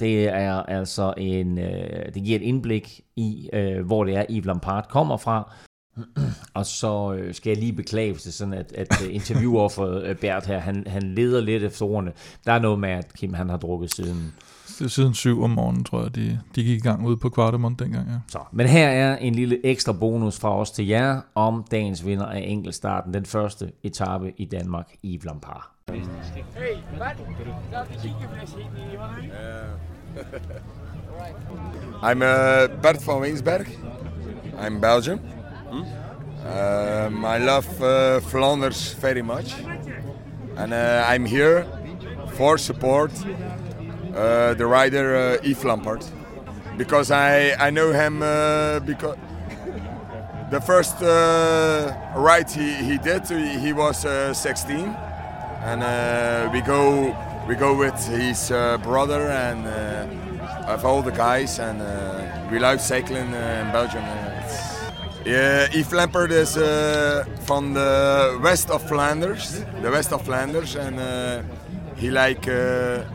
det er altså en, uh, det giver et indblik i, hvor det er, Yves Lampard kommer fra. [CLEARS THROAT] Og så øh, skal jeg lige beklage, hvis det er sådan, at, at øh, interviewofferet øh, Bert her, han, han leder lidt efter ordene. Der er noget med, at Kim han har drukket siden. Siden syv om morgenen, tror jeg, de, de gik i gang ude på Kvartemont dengang. Ja. Så, men her er en lille ekstra bonus fra os til jer om dagens vinder af enkeltstarten, den første etape i Danmark, Yves Lampard. Hey, hvad? Der kiggeflæs helt i hjørnet. I'm uh, Bert van Winsberg. I'm Belgium. Um, I love uh, Flanders very much, and uh, I'm here for support uh, the rider uh, Yves Lampard because I I know him uh, because the first uh, ride he, he did he, he was uh, 16 and uh, we go we go with his uh, brother and uh, of all the guys and uh, we love cycling uh, in Belgium. Uh, yeah, Yves Lampard is from the west of Flanders, the west of Flanders, and he like that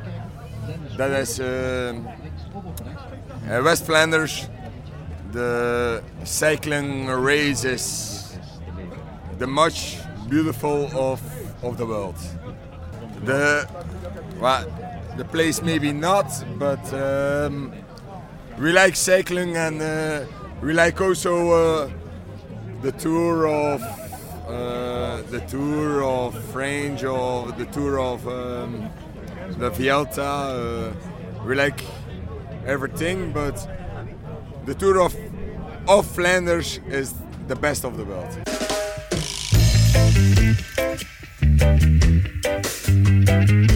is West Flanders. The cycling race is the much beautiful of of the world. The well, the place maybe not, but um, we like cycling and uh, we like also uh, the tour of uh, the tour of French or the tour of um, the Vuelta. Uh, we like everything, but the tour of of Flanders is the best of the world. Thank you.